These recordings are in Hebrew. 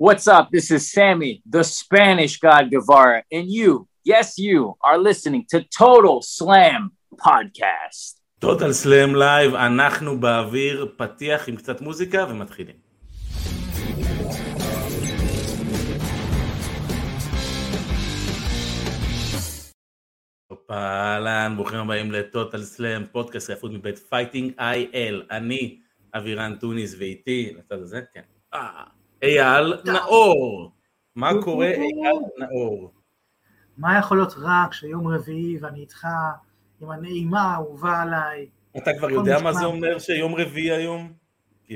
What's up? This is Sammy, the Spanish God Guevara, and you, yes, you, are listening to Total Slam Podcast. Total Slam live, אנחנו באוויר, פתיח עם קצת מוזיקה ומתחילים. הופה, אהלן, ברוכים הבאים ל Total Slam, פודקאסט רפות מבית Fighting IL. אני אבירן טוניס ואיתי, לצד הזה, כן. אייל נאור. מה קורה אייל נאור? מה יכול להיות רע כשיום רביעי ואני איתך עם הנעימה האהובה עליי? אתה כבר יודע מה זה אומר שיום רביעי היום?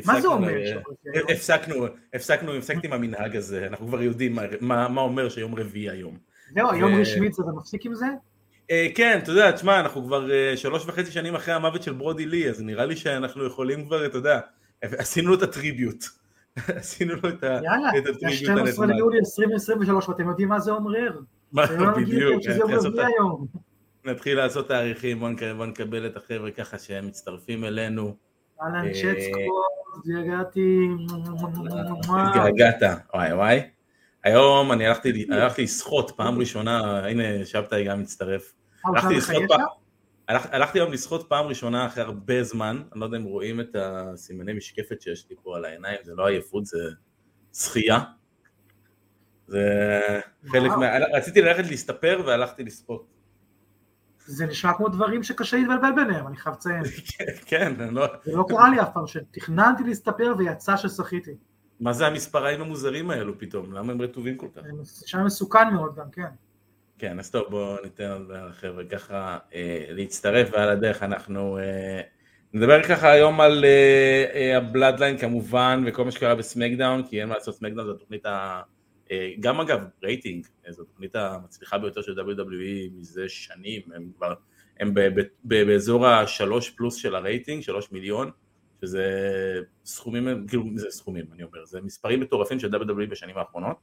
מה זה אומר שיום רביעי היום? הפסקנו, הפסקנו, הפסקתי עם המנהג הזה, אנחנו כבר יודעים מה- אומר שיום רביעי היום. זהו, היום רשמית זה ומפסיק עם זה? אה, כן, אתה יודע, תשמע, אנחנו כבר אה, שלוש וחצי שנים אחרי המוות של ברודי לי, אז נראה לי שאנחנו יכולים כבר, אתה יודע, עשינו את הטריביוט. עשינו לו את ה- יאללה, את זה הטריביוט 12 הנחמד. ליולי 2023 ואתם יודעים מה זה אומר. מה- בדיוק, שזה יום נתחיל לעשות תאריכים, בוא נק- בוא נקבל את החבר'ה ככה שהם מצטרפים אלינו. אהלן אה, צ'טסקוט, הגעתי... התגעגעת, וואי וואי. היום אני הלכתי לשחות פעם ראשונה, הנה שבתאי גם מצטרף. הלכתי לשחות פעם, הלכ- הלכתי היום לשחות פעם ראשונה אחרי הרבה זמן, אני לא יודע אם רואים את הסימני משקפת שיש לי פה על העיניים, זה לא עייפות, זה שחייה. זה חלק. מה... רציתי ללכת להסתפר והלכתי לשחות. זה נשמע כמו דברים שקשה להתבלבל ביניהם, אני חייב לציין. כן, אני לא... זה לא קרה לי אף פעם, שתכננתי להסתפר ויצא ששחיתי. מה זה המספריים המוזרים האלו פתאום? למה הם רטובים כל כך? זה מסוכן מאוד גם, כן. כן, אז טוב, בואו ניתן לחבר'ה ככה אה, להצטרף, ועל הדרך אנחנו אה, נדבר ככה היום על אה, ה Bloodline כמובן, וכל מה שקרה ב SmackDown, כי אין מה לעשות, SmackDown זו התוכנית ה... גם אגב, רייטינג, זו התוכנית המצליחה ביותר של WWE מזה שנים, הם כבר, הם באזור השלוש פלוס של הרייטינג, שלוש מיליון, שזה סכומים, כאילו, זה סכומים, אני אומר, זה מספרים מטורפים של WWE בשנים האחרונות,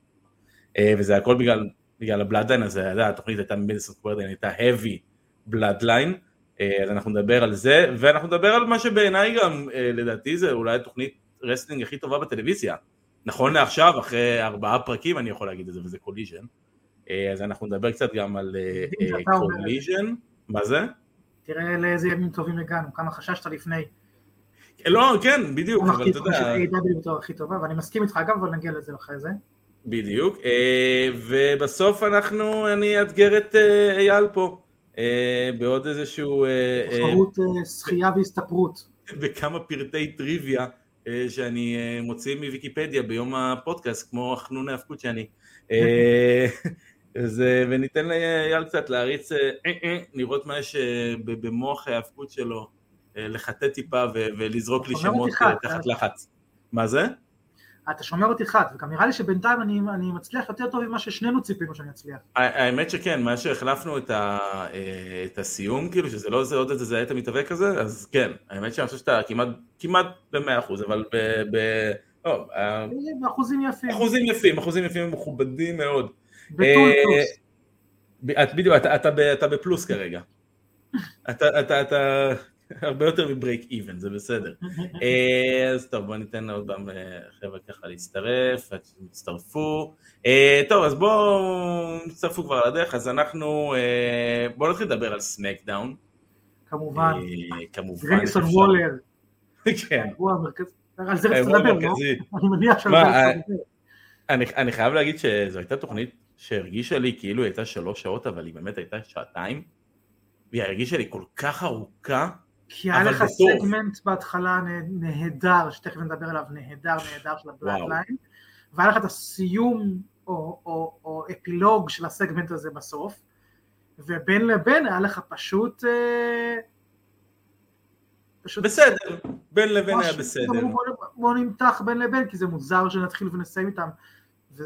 וזה הכל בגלל בגלל ה Bloodline הזה, אתה יודע, התוכנית הייתה מ Madison Square Garden, הייתה heavy Bloodline, אז אנחנו נדבר על זה, ואנחנו נדבר על מה שבעיניי גם, אה, לדעתי זה אולי התוכנית wrestling הכי טובה בטלוויזיה. נכון לעכשיו, אחרי ארבעה פרקים אני יכול להגיד את זה, וזה Collision. אז אנחנו נדבר קצת גם על. Collision. מה זה? תראה לאיזה ימים טובים הגענו, כמה חששת לפני. לא, כן, בדיוק, אבל אתה יודע, הכי טובה, ואני מסכים איתך אגב, אבל נגיע לזה אחרי זה. בדיוק, אה, ובסוף אנחנו, אני אאתגר את אה, אייל פה, אה, בעוד איזשהו... תחרות שחייה והסתפרות. בכמה פרטי טריוויה שאני מוציא מוויקיפדיה ביום הפודקאסט, כמו חנון ההאבקות שאני. אז, וניתן לאייל קצת להריץ, לראות מה יש במוח ההאבקות שלו, לחטא טיפה ולזרוק לי שמות תחת? לחץ. מה זה? אתה שומר אותי חד, וגם נראה לי שבינתיים אני, אני מצליח יותר טוב ממה ששנינו ציפינו שאני אצליח. האמת שכן, מה שהחלפנו את, ה, אה, את הסיום, כאילו שזה לא זה עוד איזה זהה את המתאבק הזה, אז כן, האמת שאני חושב שאתה כמעט, כמעט במאה אחוז, אבל ב... ב לא, ה- באחוזים יפים. אחוזים יפים, אחוזים יפים מכובדים מאוד. בטול אה, פלוס. בדיוק, אתה, אתה, ב- אתה בפלוס כרגע. אתה, אתה, אתה הרבה יותר מברייק איבן, זה בסדר. אה, אז טוב, בוא ניתן לעוד פעם אה, חבר'ה ככה להצטרף, עד. אה, טוב, אז בואו נצטרפו כבר לדרך, אז אנחנו, בואו נתחיל לדבר על סמקדאון. כמובן. כמובן. גרייסון וולר. כן. הוא המרכז. על זה רצית לדבר, לא? אני מניח שעל זה רצית לדבר. אני, אני חייב להגיד שזו הייתה תוכנית שהרגישה לי כאילו הייתה שלוש שעות, אבל היא באמת הייתה שעתיים, והיא הרגישה לי כל כך ארוכה. כי היה לך בטוב. סגמנט בהתחלה נה- נהדר, שתכף נדבר עליו, נהדר נהדר של וואו. הבלאדליין, והיה לך את הסיום או, או, או אפילוג של הסגמנט הזה בסוף, ובין לבין היה לך פשוט... אה, פשוט בסדר, בין לבין היה משהו, בסדר. בוא, בוא נמתח בין לבין, כי זה מוזר שנתחיל ונסיים איתם,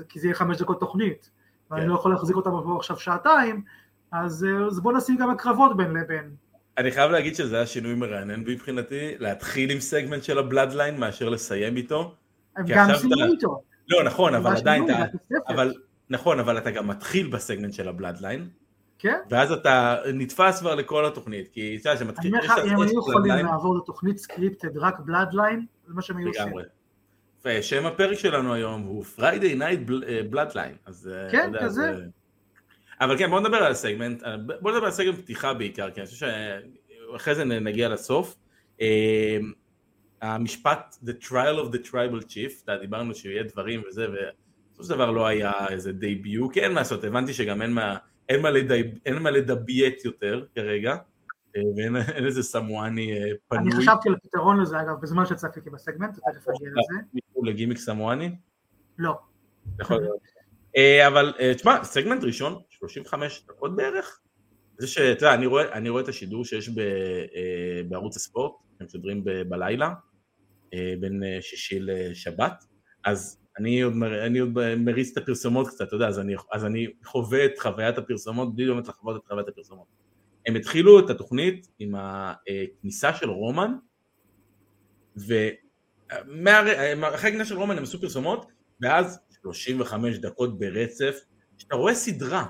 כי זה יהיה חמש דקות תוכנית, ואני כן. לא יכול להחזיק אותם עכשיו שעתיים, אז, אה, אז בוא נשים גם הקרבות בין לבין. אני חייב להגיד שזה היה שינוי מרענן מבחינתי, להתחיל עם סגמנט של ה Bloodline מאשר לסיים איתו. גם סיימו איתו. לא, נכון, אבל עדיין אתה... אבל, נכון, אבל אתה גם מתחיל בסגמנט של ה Bloodline, כן? ואז אתה נתפס כבר לכל התוכנית, כי אתה יודע אני שמתחיל... אומר יש לך, אם היו יכולים Bloodline לעבור לתוכנית scripted רק Bloodline, זה מה שהם היו עושים. לגמרי. ושם הפרק שלנו היום הוא Friday Night Bloodline. אז אה, כן, כזה. אבל כן, בוא נדבר על הסגמנט, בוא נדבר על הסגמנט פתיחה בעיקר, כי אני חושב שאחרי זה נגיע לסוף. אה, המשפט The Trial of the Tribal Chief, אתה דיברנו שיהיה דברים וזה, ובסופו של דבר לא היה איזה דייביו, כי אין מה לעשות, הבנתי שגם אין מה, אין מה, לדייב, אין מה לדביית יותר כרגע, אה, ואין אין איזה סמואני אה, פנוי. אני חשבתי על פתרון לזה, אגב, בזמן שצפיתי בסגמנט, תכף אגיע לזה. לגימיק סמואני? לא. יכול להיות. אה, אבל אה, תשמע, סגמנט ראשון, 35 דקות בערך. זה שאתה יודע, אני רואה, אני רואה את השידור שיש ב, אה, בערוץ הספורט, הם משדרים ב- בלילה, אה, בין אה, שישי לשבת, אז אני עוד, מר- אני עוד מריץ את הפרסומות קצת, אתה יודע, אז אני, אז אני חווה את חוויית הפרסומות בלי באמת לחוות את חוויית הפרסומות. הם התחילו את התוכנית עם הכניסה של רומן, ואחרי הכניסה של רומן הם עשו פרסומות, ואז 35 דקות ברצף, שאתה רואה סדרה,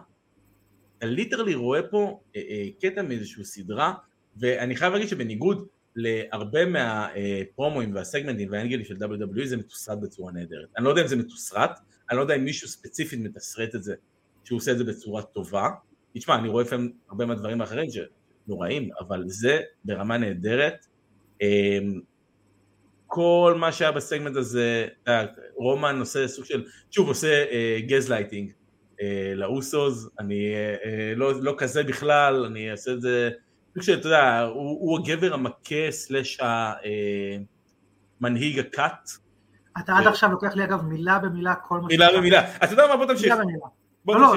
ליטרלי רואה פה אה, אה, קטע מאיזושהי סדרה, ואני חייב להגיד שבניגוד להרבה מהפרומואים והסגמנטים והאנגלים של WWE זה מתוסרט בצורה נהדרת. אני לא יודע אם זה מתוסרט, אני לא יודע אם מישהו ספציפית מתסרט את זה, שהוא עושה את זה בצורה טובה. תשמע, אני רואה לפעמים הרבה מהדברים האחרים שנוראים, אבל זה ברמה נהדרת. אה, כל מה שהיה בסגמנט הזה, אתה יודע, רומן עושה סוג של, שוב עושה גז לייטינג לאוסוס, אני אה, אה, לא, לא כזה בכלל, אני אעשה את זה, סוג של, אתה יודע, הוא, הוא הגבר המכה slash המנהיג הכת, אתה עד עכשיו לוקח לי, אגב, מילה במילה כל מה מילה שאתה- במילה. אתה יודע מה, בוא תמשיך. מילה במילה. בוא לא, לא.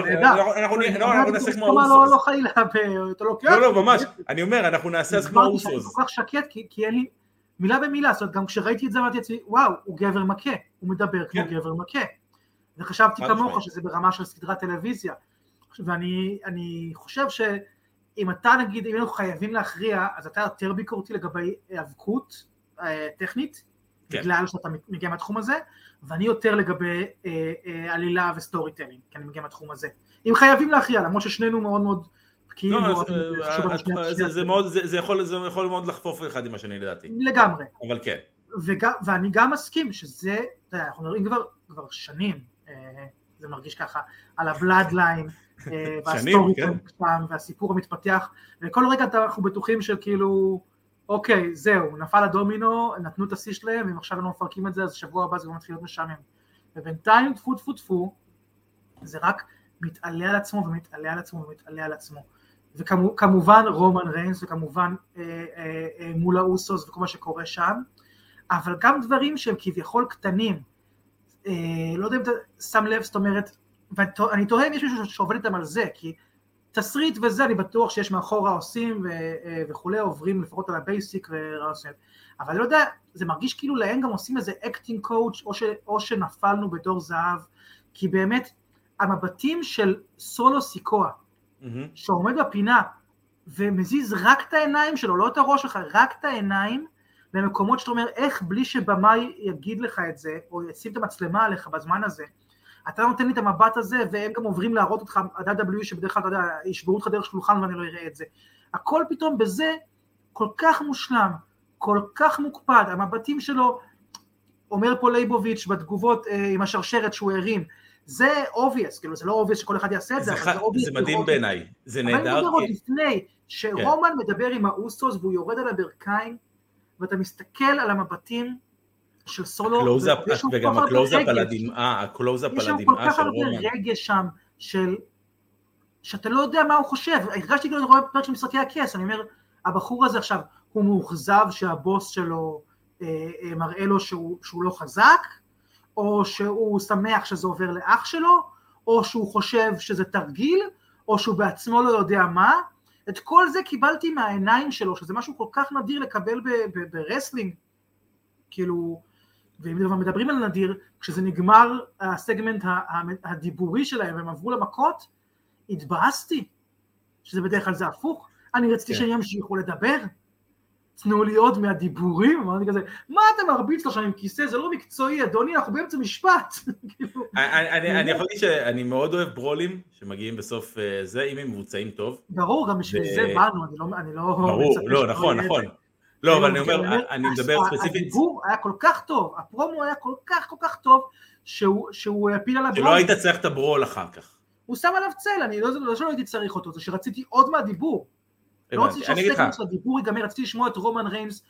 אנחנו- לא, אנחנו נעשה כמו לא, לא, האוסוס. לא חלילה, אתה לוקח... לא, לא, ממש. אני אומר, אנחנו נעשה אז כמו האוסוס. כל כך שקט, כי- כי אין לי... מילה במילה, זאת אומרת, גם כשראיתי את זה אמרתי לעצמי, וואו, הוא גבר מכה, הוא מדבר כמו כן. גבר מכה. וחשבתי כמוך. שזה ברמה של סדרת טלוויזיה. ואני אני חושב שאם אתה נגיד, אם אנחנו חייבים להכריע, אז אתה יותר ביקורתי לגבי היאבקות אה, טכנית, כן. בגלל שאתה מגיע מהתחום הזה, ואני יותר לגבי אה, אה, עלילה ו storytelling, כי אני מגיע מהתחום הזה. אם חייבים להכריע, למרות ששנינו מאוד מאוד בקיאים, זה- יכול מאוד לחפוף אחד עם השני לדעתי. לגמרי. אבל כן. ואני גם מסכים שזה, אתה יודע, אנחנו מדברים כבר, כבר שנים, זה מרגיש ככה, על הבלאדליין, אה, וה story כן. שם, והסיפור המתפתח, וכל רגע אנחנו בטוחים שכאילו, אוקיי, זהו, נפל הדומינו, נתנו את השיא שלהם, ואם עכשיו הם לא מפרקים את זה, אז שבוע הבא זה כבר מתחיל להיות משעמם. ובינתיים, טפו טפו טפו, זה רק מתעלה על עצמו ומתעלה על עצמו ומתעלה על עצמו. וכמובן רומן ריינס, וכמובן אה, אה, אה, מול האוסוס וכל מה שקורה שם, אבל גם דברים שהם כביכול קטנים, לא יודע אם אתה שם לב, זאת אומרת, ואני תוהה אם יש מישהו שעובד איתם על זה, כי תסריט וזה, אני בטוח שיש מאחורה עושים ו- אה, וכולי, עוברים לפחות על ה basic ורעיונות, אבל אני לא יודע, זה מרגיש כאילו להם גם עושים איזה acting coach, או, ש- או שנפלנו בדור זהב, כי באמת, המבטים של סולו סיקואה, מהמם. שעומד בפינה ומזיז רק את העיניים שלו, לא את הראש שלך, רק את העיניים, למקומות שאתה אומר, איך בלי שבמאי יגיד לך את זה, או ישים את המצלמה עליך בזמן הזה, אתה לא נותן לי את המבט הזה, והם גם עוברים להראות אותך, ה-WWE שבדרך כלל, אתה יודע, ישברו אותך דרך שולחן ואני לא אראה את זה. הכל פתאום בזה כל כך מושלם, כל כך מוקפד, המבטים שלו, אומר פה לייבוביץ' בתגובות אה, עם השרשרת שהוא הרים, זה obvious, כאילו זה לא obvious שכל אחד יעשה את זה, זה אבל ח- זה obvious. זה מדהים בעיניי. זה אבל אני נהדר. מדבר עוד כי- לפני, שרומן מדבר עם האוסוס והוא יורד על הברכיים, ואתה מסתכל על המבטים של סולו, הקלוזאפ, וגם כל כך הרבה הקלוזאפ על. הדמעה, הקלוזאפ יש על שם כל הדמעה כך של הרבה רומן. רגש שם, של... שאתה לא יודע מה הוא חושב. הרגשתי כאילו אני רואה פרק של משחקי הכס, אני אומר, הבחור הזה עכשיו, הוא מאוכזב שהבוס שלו אה, אה, מראה לו שהוא, שהוא לא חזק, או שהוא שמח שזה עובר לאח שלו, או שהוא חושב שזה תרגיל, או שהוא בעצמו לא יודע מה. את כל זה קיבלתי מהעיניים שלו, שזה משהו כל כך נדיר לקבל ב wrestling. כאילו, ואם כבר מדברים על נדיר, כשזה נגמר הסגמנט הדיבורי שלהם והם עברו למכות, התבאסתי, שזה בדרך כלל זה הפוך. אני רציתי כן. שהם ימשיכו לדבר. תנו לי עוד מהדיבורים, אמרתי כזה, מה אתה מרביץ לו שם עם כיסא, זה לא מקצועי, אדוני, אנחנו באמצע משפט. כאילו, אני- יכול להגיד שאני מאוד אוהב ברולים שמגיעים בסוף אה, זה, אם הם מבוצעים טוב. ברור, גם בשביל זה באנו, אני לא... לא ברור, לא, נכון, נכון. לא, אבל אני אומר, אני מדבר ספציפית... הדיבור היה כל כך טוב, הפרומו היה כל כך כל כך טוב, שהוא הפיל על הברול. שלא היית צריך את הברול אחר כך. הוא שם עליו צל, אני לא, לא שלא הייתי צריך אותו, זה שרציתי עוד מהדיבור. לא רציתי שהסגמנט של הדיבור ייגמר, רציתי לשמוע את רומן ריינס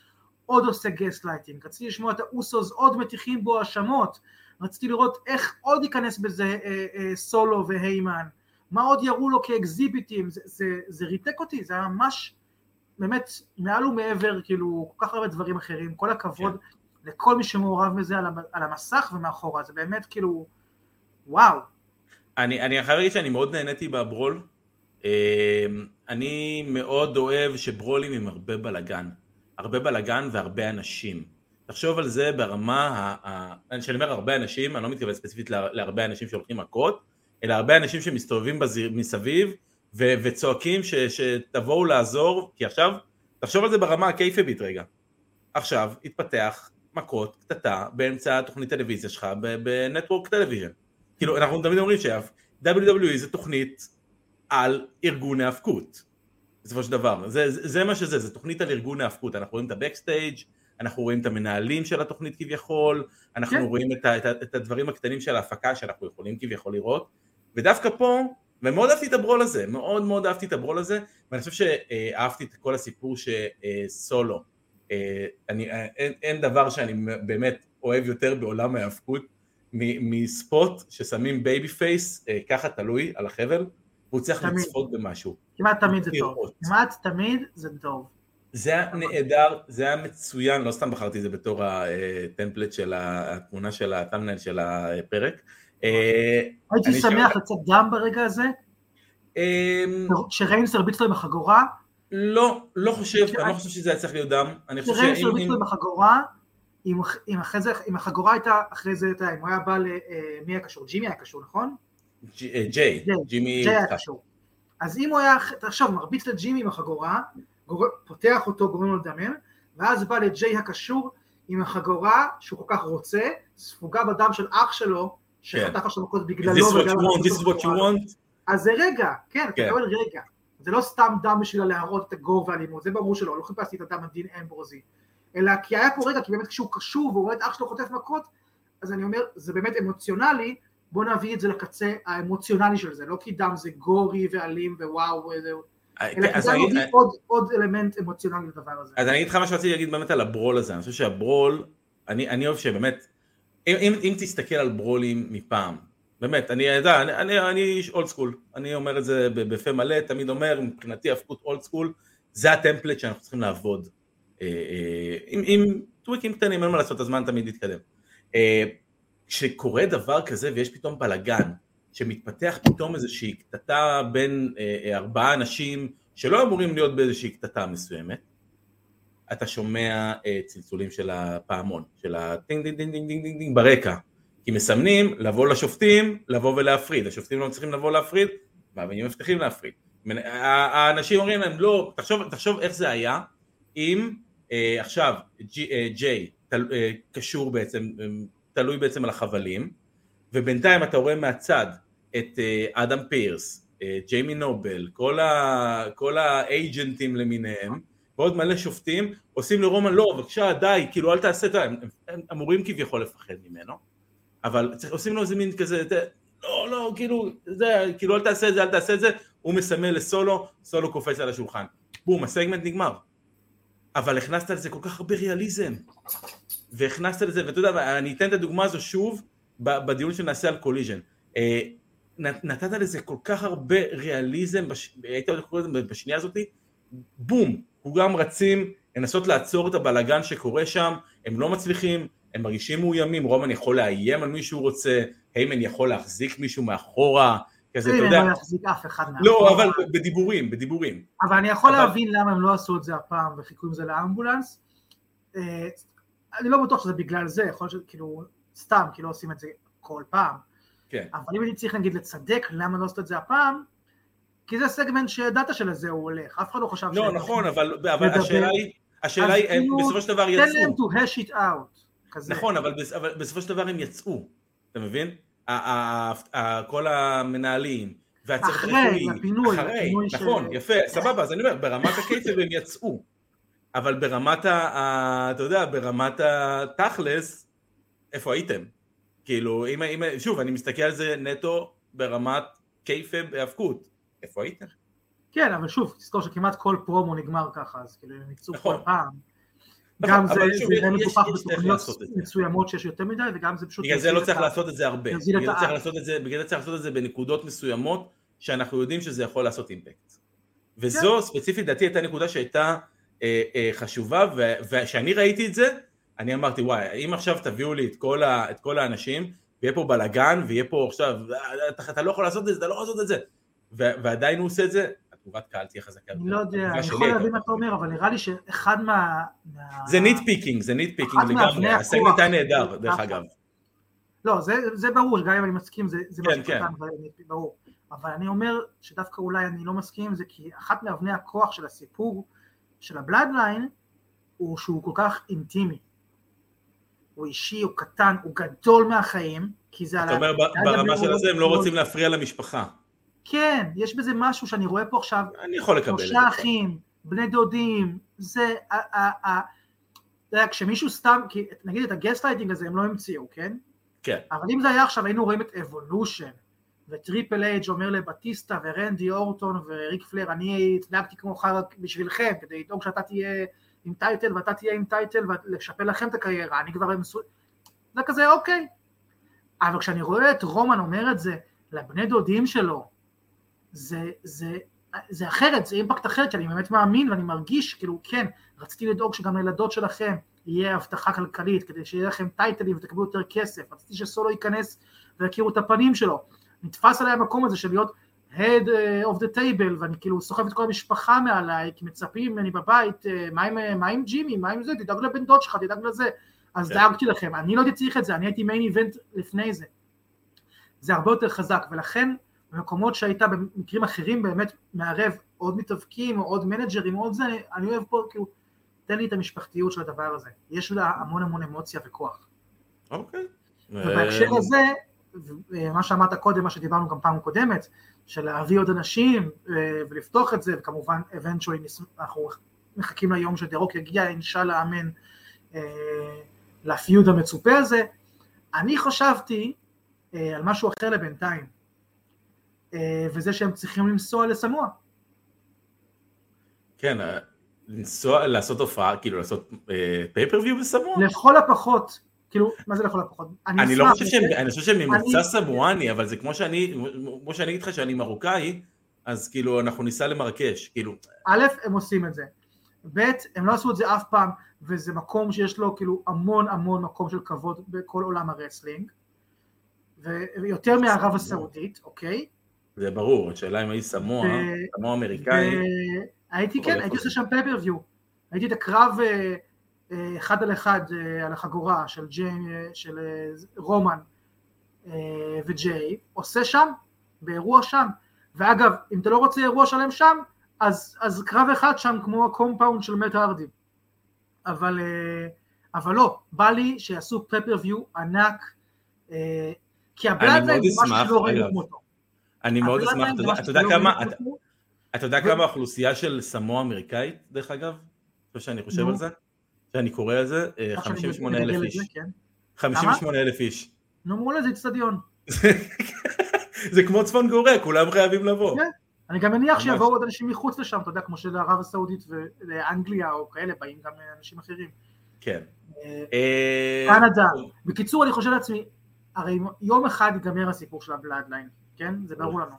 עוד עושה גסט לייטינג, רציתי לשמוע את האוסוס עוד מטיחים בו האשמות, רציתי לראות איך עוד ייכנס בזה אה, אה, סולו והיימן, מה עוד יראו לו כאקזיביטים, זה, זה, זה ריתק אותי, זה היה ממש באמת מעל ומעבר, כאילו כל כך הרבה דברים אחרים, כל הכבוד כן. לכל מי שמעורב בזה על, על המסך ומאחורה, זה באמת כאילו וואו. אני, אני חייב להגיד שאני מאוד נהניתי בברול, אה, אני מאוד אוהב שברולים עם הרבה בלאגן. הרבה בלאגן והרבה אנשים. תחשוב על זה ברמה, כשאני אומר הרבה אנשים, אני לא מתכוון ספציפית להרבה אנשים שהולכים מכות, אלא הרבה אנשים שמסתובבים בזיר, מסביב ו, וצועקים ש, שתבואו לעזור, כי עכשיו, תחשוב על זה ברמה הקייפבית רגע. עכשיו התפתח מכות, קטטה, באמצע התוכנית טלוויזיה שלך בנטוורק טלוויזיה. כאילו, אנחנו תמיד אומרים ש-WWE זה תוכנית על ארגון ההאבקות. בסופו של דבר. זה, זה, זה מה שזה, זה תוכנית על ארגון ההאבקות, אנחנו רואים את הבקסטייג', אנחנו רואים את המנהלים של התוכנית כביכול, אנחנו כן. רואים את, ה, את, את הדברים הקטנים של ההפקה שאנחנו יכולים כביכול לראות, ודווקא פה, ומאוד אהבתי את הברול הזה, מאוד מאוד אהבתי את הברול הזה, ואני חושב שאהבתי את כל הסיפור שסולו, אה, אני, אין, אין דבר שאני באמת אוהב יותר בעולם ההיאבקות מספוט ששמים babyface אה, ככה תלוי על החבל, והוא צריך לצפות במשהו. כמעט תמיד זה טוב. כמעט תמיד זה טוב. זה היה נהדר, זה היה מצוין, לא סתם בחרתי את זה בתור הטמפלט של התמונה של הטמנל של הפרק. אה, הייתי שמח לצאת דם ברגע הזה, אמ, שריינס הרביץ לו עם החגורה. לא, לא חושב, אני לא חושב שזה היה צריך להיות דם. שריינס הרביץ לו עם החגורה, אם החגורה הייתה אחרי זה, אם הוא היה בא למי אה, היה קשור? ג'ימי היה קשור, נכון? אה, ג'יי, ג'ימי... ג'יי היה קשור. אז אם הוא היה, עכשיו, מרביץ לג'ימי עם החגורה, פותח אותו, גורם לו לדמם, ואז בא לג'יי הקשור עם החגורה שהוא כל כך רוצה, ספוגה בדם של אח שלו, שחטף עכשיו מכות בגללו. This is what you want? אז זה רגע, כן, אתה כן. מקבל רגע. זה לא סתם דם בשביל להראות את הגור והאלימות, זה ברור שלא, לא חיפשתי את הדם הדין אמברוזי. אלא כי היה פה רגע, כי באמת כשהוא קשור והוא רואה את אח שלו חוטף מכות, אז אני אומר, זה באמת אמוציונלי, בוא נביא את זה לקצה האמוציונלי של זה, לא כי דם זה gory ואלים ווואו וזהו. אה, אלא כי זה מביא עוד אלמנט אמוציונלי לדבר הזה. אז אני אגיד לך מה שרציתי להגיד באמת על הברול הזה, אני חושב שהברול, אני אוהב שבאמת, אם תסתכל על ברולים מפעם, באמת, אני יודע, אני איש old school, אני אומר את זה בפה מלא, תמיד אומר, מבחינתי הפקות old school, זה ה template שאנחנו צריכים לעבוד. אה, אה, עם טוויקים קטנים, אין מה לעשות, הזמן תמיד יתקדם. כשקורה דבר כזה ויש פתאום בלאגן, שמתפתח פתאום איזושהי קטטה בין אה, אה, ארבעה אנשים שלא אמורים להיות באיזושהי קטטה מסוימת, אתה שומע אה, צלצולים של הפעמון, של הטינג דינג דינג דינג דינג דינג דינג ברקע, כי מסמנים לבוא לשופטים, לבוא ולהפריד, השופטים לא צריכים לבוא להפריד, מאמינים מבטיחים להפריד. האנשים אומרים להם לא, תחשוב, תחשוב איך זה היה אם אה, עכשיו ג'יי אה, אה, קשור בעצם תלוי בעצם על החבלים, ובינתיים אתה רואה מהצד את אה, אדם פירס, אה, ג'יימי נובל, כל, ה, כל האייג'נטים למיניהם, ועוד מלא שופטים, עושים לרומן לא, בבקשה די, כאילו אל תעשה את זה, הם, הם אמורים כביכול לפחד ממנו, אבל צריך, עושים לו איזה מין כזה, לא, לא, כאילו, זה, כאילו אל תעשה את זה, אל תעשה את זה, הוא מסמל לסולו, סולו קופץ על השולחן, בום, הסגמנט נגמר. אבל הכנסת לזה כל כך הרבה ריאליזם, והכנסת לזה, ואתה יודע, אני אתן את הדוגמה הזו שוב בדיון שנעשה על קוליז'ן. אה, נתת לזה כל כך הרבה ריאליזם, הייתי קורא לזה בשנייה הזאתי, בום, כולם רצים לנסות לעצור את הבלגן שקורה שם, הם לא מצליחים, הם מרגישים מאוימים, רומן יכול לאיים על מי שהוא רוצה, היימן יכול להחזיק מישהו מאחורה, כזה, אתה יודע. לא יחזיק אף אחד מאחורה. לא, אבל בדיבורים, בדיבורים. אבל אני יכול להבין למה הם לא עשו את זה הפעם וחיכו עם זה לאמבולנס. אני לא בטוח שזה בגלל זה, יכול להיות שכאילו, סתם, כי לא עושים את זה כל פעם. כן. אבל אם אני צריך נגיד לצדק למה לא עשו את זה הפעם, כי זה סגמנט שידעת שלזה הוא הולך, אף אחד לא חשב לא, נכון, אבל, אבל השאלה היא, השאלה היא, כאילו, בסופו של דבר יצאו. תן להם to hash it out. כזה. נכון, אבל, אבל בסופו של דבר הם יצאו, אתה מבין? כל המנהלים, והצוות הרפואי, אחרי, הפינוי, נכון, ש... יפה, סבבה, אז אני אומר, ברמת הקצב הם יצאו. אבל ברמת ה... אתה יודע, ברמת התכלס, איפה הייתם? כאילו, אם, אם, שוב, אני מסתכל על זה נטו ברמת קייפה בהאבקות. איפה הייתם? כן, אבל שוב, תזכור שכמעט כל פרומו נגמר ככה, אז כאילו הם יצאו נכון. כל פעם. נכון, גם זה יהיה יש דרך בתוכניות. מסוימות שיש יותר מדי, וגם זה פשוט... בגלל זה לא צריך לעשות את זה הרבה. בגלל זה צריך. לעשות את זה, בגלל זה צריך לעשות את זה בנקודות מסוימות, שאנחנו יודעים שזה יכול לעשות אימפקט. וזו ספציפית, לדעתי הייתה נקודה שהייתה אה, אה, חשובה, ו- וכשאני ראיתי את זה, אני אמרתי, וואי, אם עכשיו תביאו לי את כל, ה, את כל האנשים, ויהיה פה בלאגן, ויהיה פה עכשיו, אתה, אתה לא יכול לעשות את זה, אתה לא יכול לעשות את זה, ו- ועדיין הוא עושה את זה, התגובת קהל תהיה חזקה. אני. לא יודע, אני יכול להבין מה אתה אומר, אבל נראה לי שאחד מה... מה- זה nitpicking, זה nitpicking לגמרי. הסגמנט היה נהדר, דרך. אגב. לא, זה, זה ברור, גם אם אני מסכים, זה, זה כן, משהו כן. קטן, ברור. אבל אני אומר שדווקא אולי אני לא מסכים עם זה, כי אחת מאבני הכוח של הסיפור של הבלאדליין, הוא שהוא כל כך אינטימי. הוא אישי, הוא קטן, הוא גדול מהחיים, כי זה על אתה ה- אומר ב- על ברמה של הזה הם לא רוצים להפריע למשפחה. כן, יש בזה משהו שאני רואה פה עכשיו, אני יכול לקבל את זה. שלושה אחים, בני דודים, זה, אתה יודע, כשמישהו סתם, נגיד את הגסטלייטינג הזה הם לא המציאו, כן? כן. אבל אם זה היה עכשיו, היינו רואים את Evolution, ו Triple H אומר לבטיסטה ורנדי אורטון וריק פלר, אני התנהגתי כמו חרא בשבילכם, כדי לדאוג שאתה תהיה עם title ואתה תהיה עם title ולשפר לכם את הקריירה, אני כבר מסו... זה כזה אוקיי. אבל כשאני רואה את רומן אומר את זה לבני דודים שלו, זה, זה, זה אחרת, זה impact אחר, כי אני באמת מאמין ואני מרגיש, כאילו, כן, רציתי לדאוג שגם לילדות שלכם יהיה הבטחה כלכלית, כדי שיהיה לכם title ים ותקבלו יותר כסף, רציתי שסולו ייכנס ויכירו את הפנים שלו. נתפס עליי המקום הזה של להיות head uh, of the table, ואני כאילו סוחב את כל המשפחה מעליי, כי מצפים ממני בבית, אה, מה עם, מה עם ג'ימי, מה עם זה, תדאג לבן דוד שלך, תדאג לזה. אז כן. דאגתי לכם, אני לא הייתי צריך את זה, אני הייתי מיין איבנט לפני זה. זה הרבה יותר חזק, ולכן במקומות שהיית במקרים אחרים באמת מערב עוד מתאבקים או עוד מנג'רים עוד זה, אני אוהב פה כאילו, תן לי את המשפחתיות של הדבר הזה. יש לה המון המון אמוציה וכוח. אוקיי. ובהקשר אה, הזה, מה שאמרת קודם, מה שדיברנו גם פעם קודמת, של להביא עוד אנשים אה, ולפתוח את זה, וכמובן, eventually אנחנו מחכים ליום שדרוק יגיע, אינשאללה אמן, אה, לפיוד המצופה הזה. אני חשבתי אה, על משהו אחר לבינתיים, וזה שהם צריכים לנסוע לסמוע. כן, לנסוע, לעשות הופעה, כאילו לעשות פייפריוויו בסמואר? לכל הפחות, כאילו, מה זה לכל הפחות? אני לא אשמח, חושב שהם, אני חושב שהם ממוצא אני- סמואני, אבל זה כמו שאני, כמו שאני אגיד לך שאני מרוקאי, אז כאילו אנחנו ניסע למרקש, כאילו, א', הם עושים את זה, ב', הם לא עשו את זה אף פעם, וזה מקום שיש לו כאילו המון המון מקום של כבוד בכל עולם ה wrestling, ויותר מערב הסעודית, אוקיי? זה ברור, השאלה אם היית סמואה, סמואה אמריקאי, והייתי, יכול כן, הייתי. עושה שם pay-per-view, הייתי את הקרב אה, אחד על אחד אה, על החגורה של, ג'יי, אה, של אה, רומן אה, וג'יי, עושה שם, באירוע שם, ואגב, אם אתה לא רוצה אירוע שלם שם, אז, אז קרב אחד שם כמו ה compound של מאט הארדי. אבל, אה, אבל לא, בא לי שיעשו pay-per-view ענק, אה, כי ה Bloodline זה משהו שלא ראינו. כמותו. אני מאוד אשמח, אתה יודע- אתה יודע כמה, אתה- יודע כמה האוכלוסייה של סמואה אמריקאית, דרך אגב? אתה חושב שאני חושב. על זה? שאני קורא על זה? אה, עכשיו אני 58 אלף איש. כן. 58 אלף איש. נו, מעולה, זה איצטדיון. זה כמו צפון קוריאה, כולם חייבים לבוא. כן. אני גם מניח. שיבואו עוד אנשים מחוץ לשם, אתה יודע, כמו שלערב הסעודית ולאנגליה או כאלה, באים גם אנשים אחרים. כן. אה, אה, קנדה. בקיצור, אני חושב לעצמי, הרי יום אחד ייגמר הסיפור של הבלאדליין, כן? זה ברור לנו.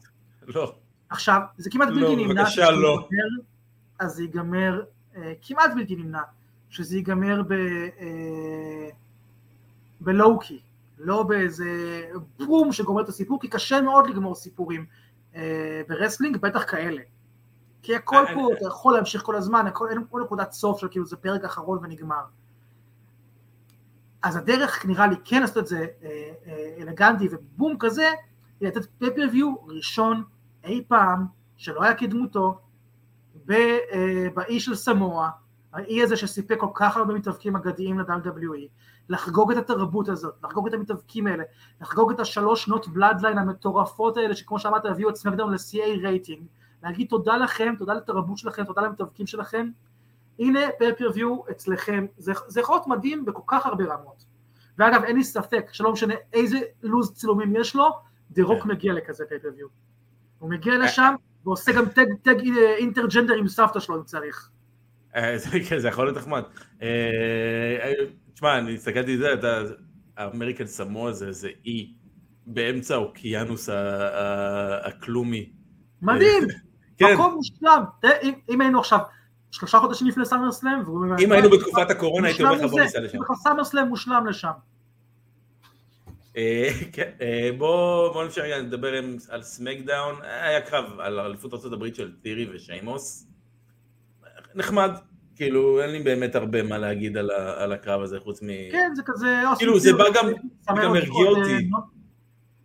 לא. עכשיו, זה כמעט לא, בלתי נמנע בבקשה, שזה לא. אז זה ייגמר, אה, כמעט בלתי נמנע, שזה ייגמר ב... אה, ב low-key, לא באיזה בום שגומר את הסיפור, כי קשה מאוד לגמור סיפורים אה, ב wrestling, בטח כאלה. כי הכל אני- פה, אתה יכול להמשיך כל הזמן, הכל, אין פה נקודת סוף של כאילו זה פרק אחרון ונגמר. אז הדרך נראה לי כן לעשות את זה אה, אה, אלגנטי ובום כזה, היא לתת pay-per-view ראשון אי פעם, שלא היה כדמותו, אה, באי של סמואה, האי הזה שסיפק כל כך הרבה מתאבקים אגדיים ל-WWE, לחגוג את התרבות הזאת, לחגוג את המתאבקים האלה, לחגוג את השלוש שנות Bloodline המטורפות האלה, שכמו שאמרת, הביאו את SmackDown לשיא רייטינג, להגיד תודה לכם, תודה לתרבות שלכם, תודה למתאבקים שלכם, הנה pay-per-view אצלכם, זה, זה יכול להיות מדהים בכל כך הרבה רמות. ואגב, אין לי ספק שלא משנה איזה לו"ז צילומים יש לו, דה רוק כן. מגיע לכזה pay-per-view. הוא מגיע לשם ועושה גם tag, tag אה, intergender עם סבתא שלו אם צריך. אה, כן, זה יכול להיות נחמד. אה, אה, תשמע, אני הסתכלתי על זה, אתה, ה American Samoa זה איזה אי באמצע האוקיינוס ה- ה- הכלומי. מדהים, כן, מקום מושלם. אם, היינו עכשיו שלושה חודשים לפני SummerSlam, אם היינו בתקופת הקורונה הייתי אומר לך בוא ניסע לשם. סאמר סלאם מושלם לשם. כן, אה, בוא בוא נמשיך רגע לדבר על סמקדאון, היה קרב על אליפות ארה"ב של טירי ושיימוס, נחמד, כאילו אין לי באמת הרבה מה להגיד על ה- על הקרב הזה חוץ מ... כן, זה כזה... כאילו, זה בא גם- סמל גם הרגיע אותי. אה,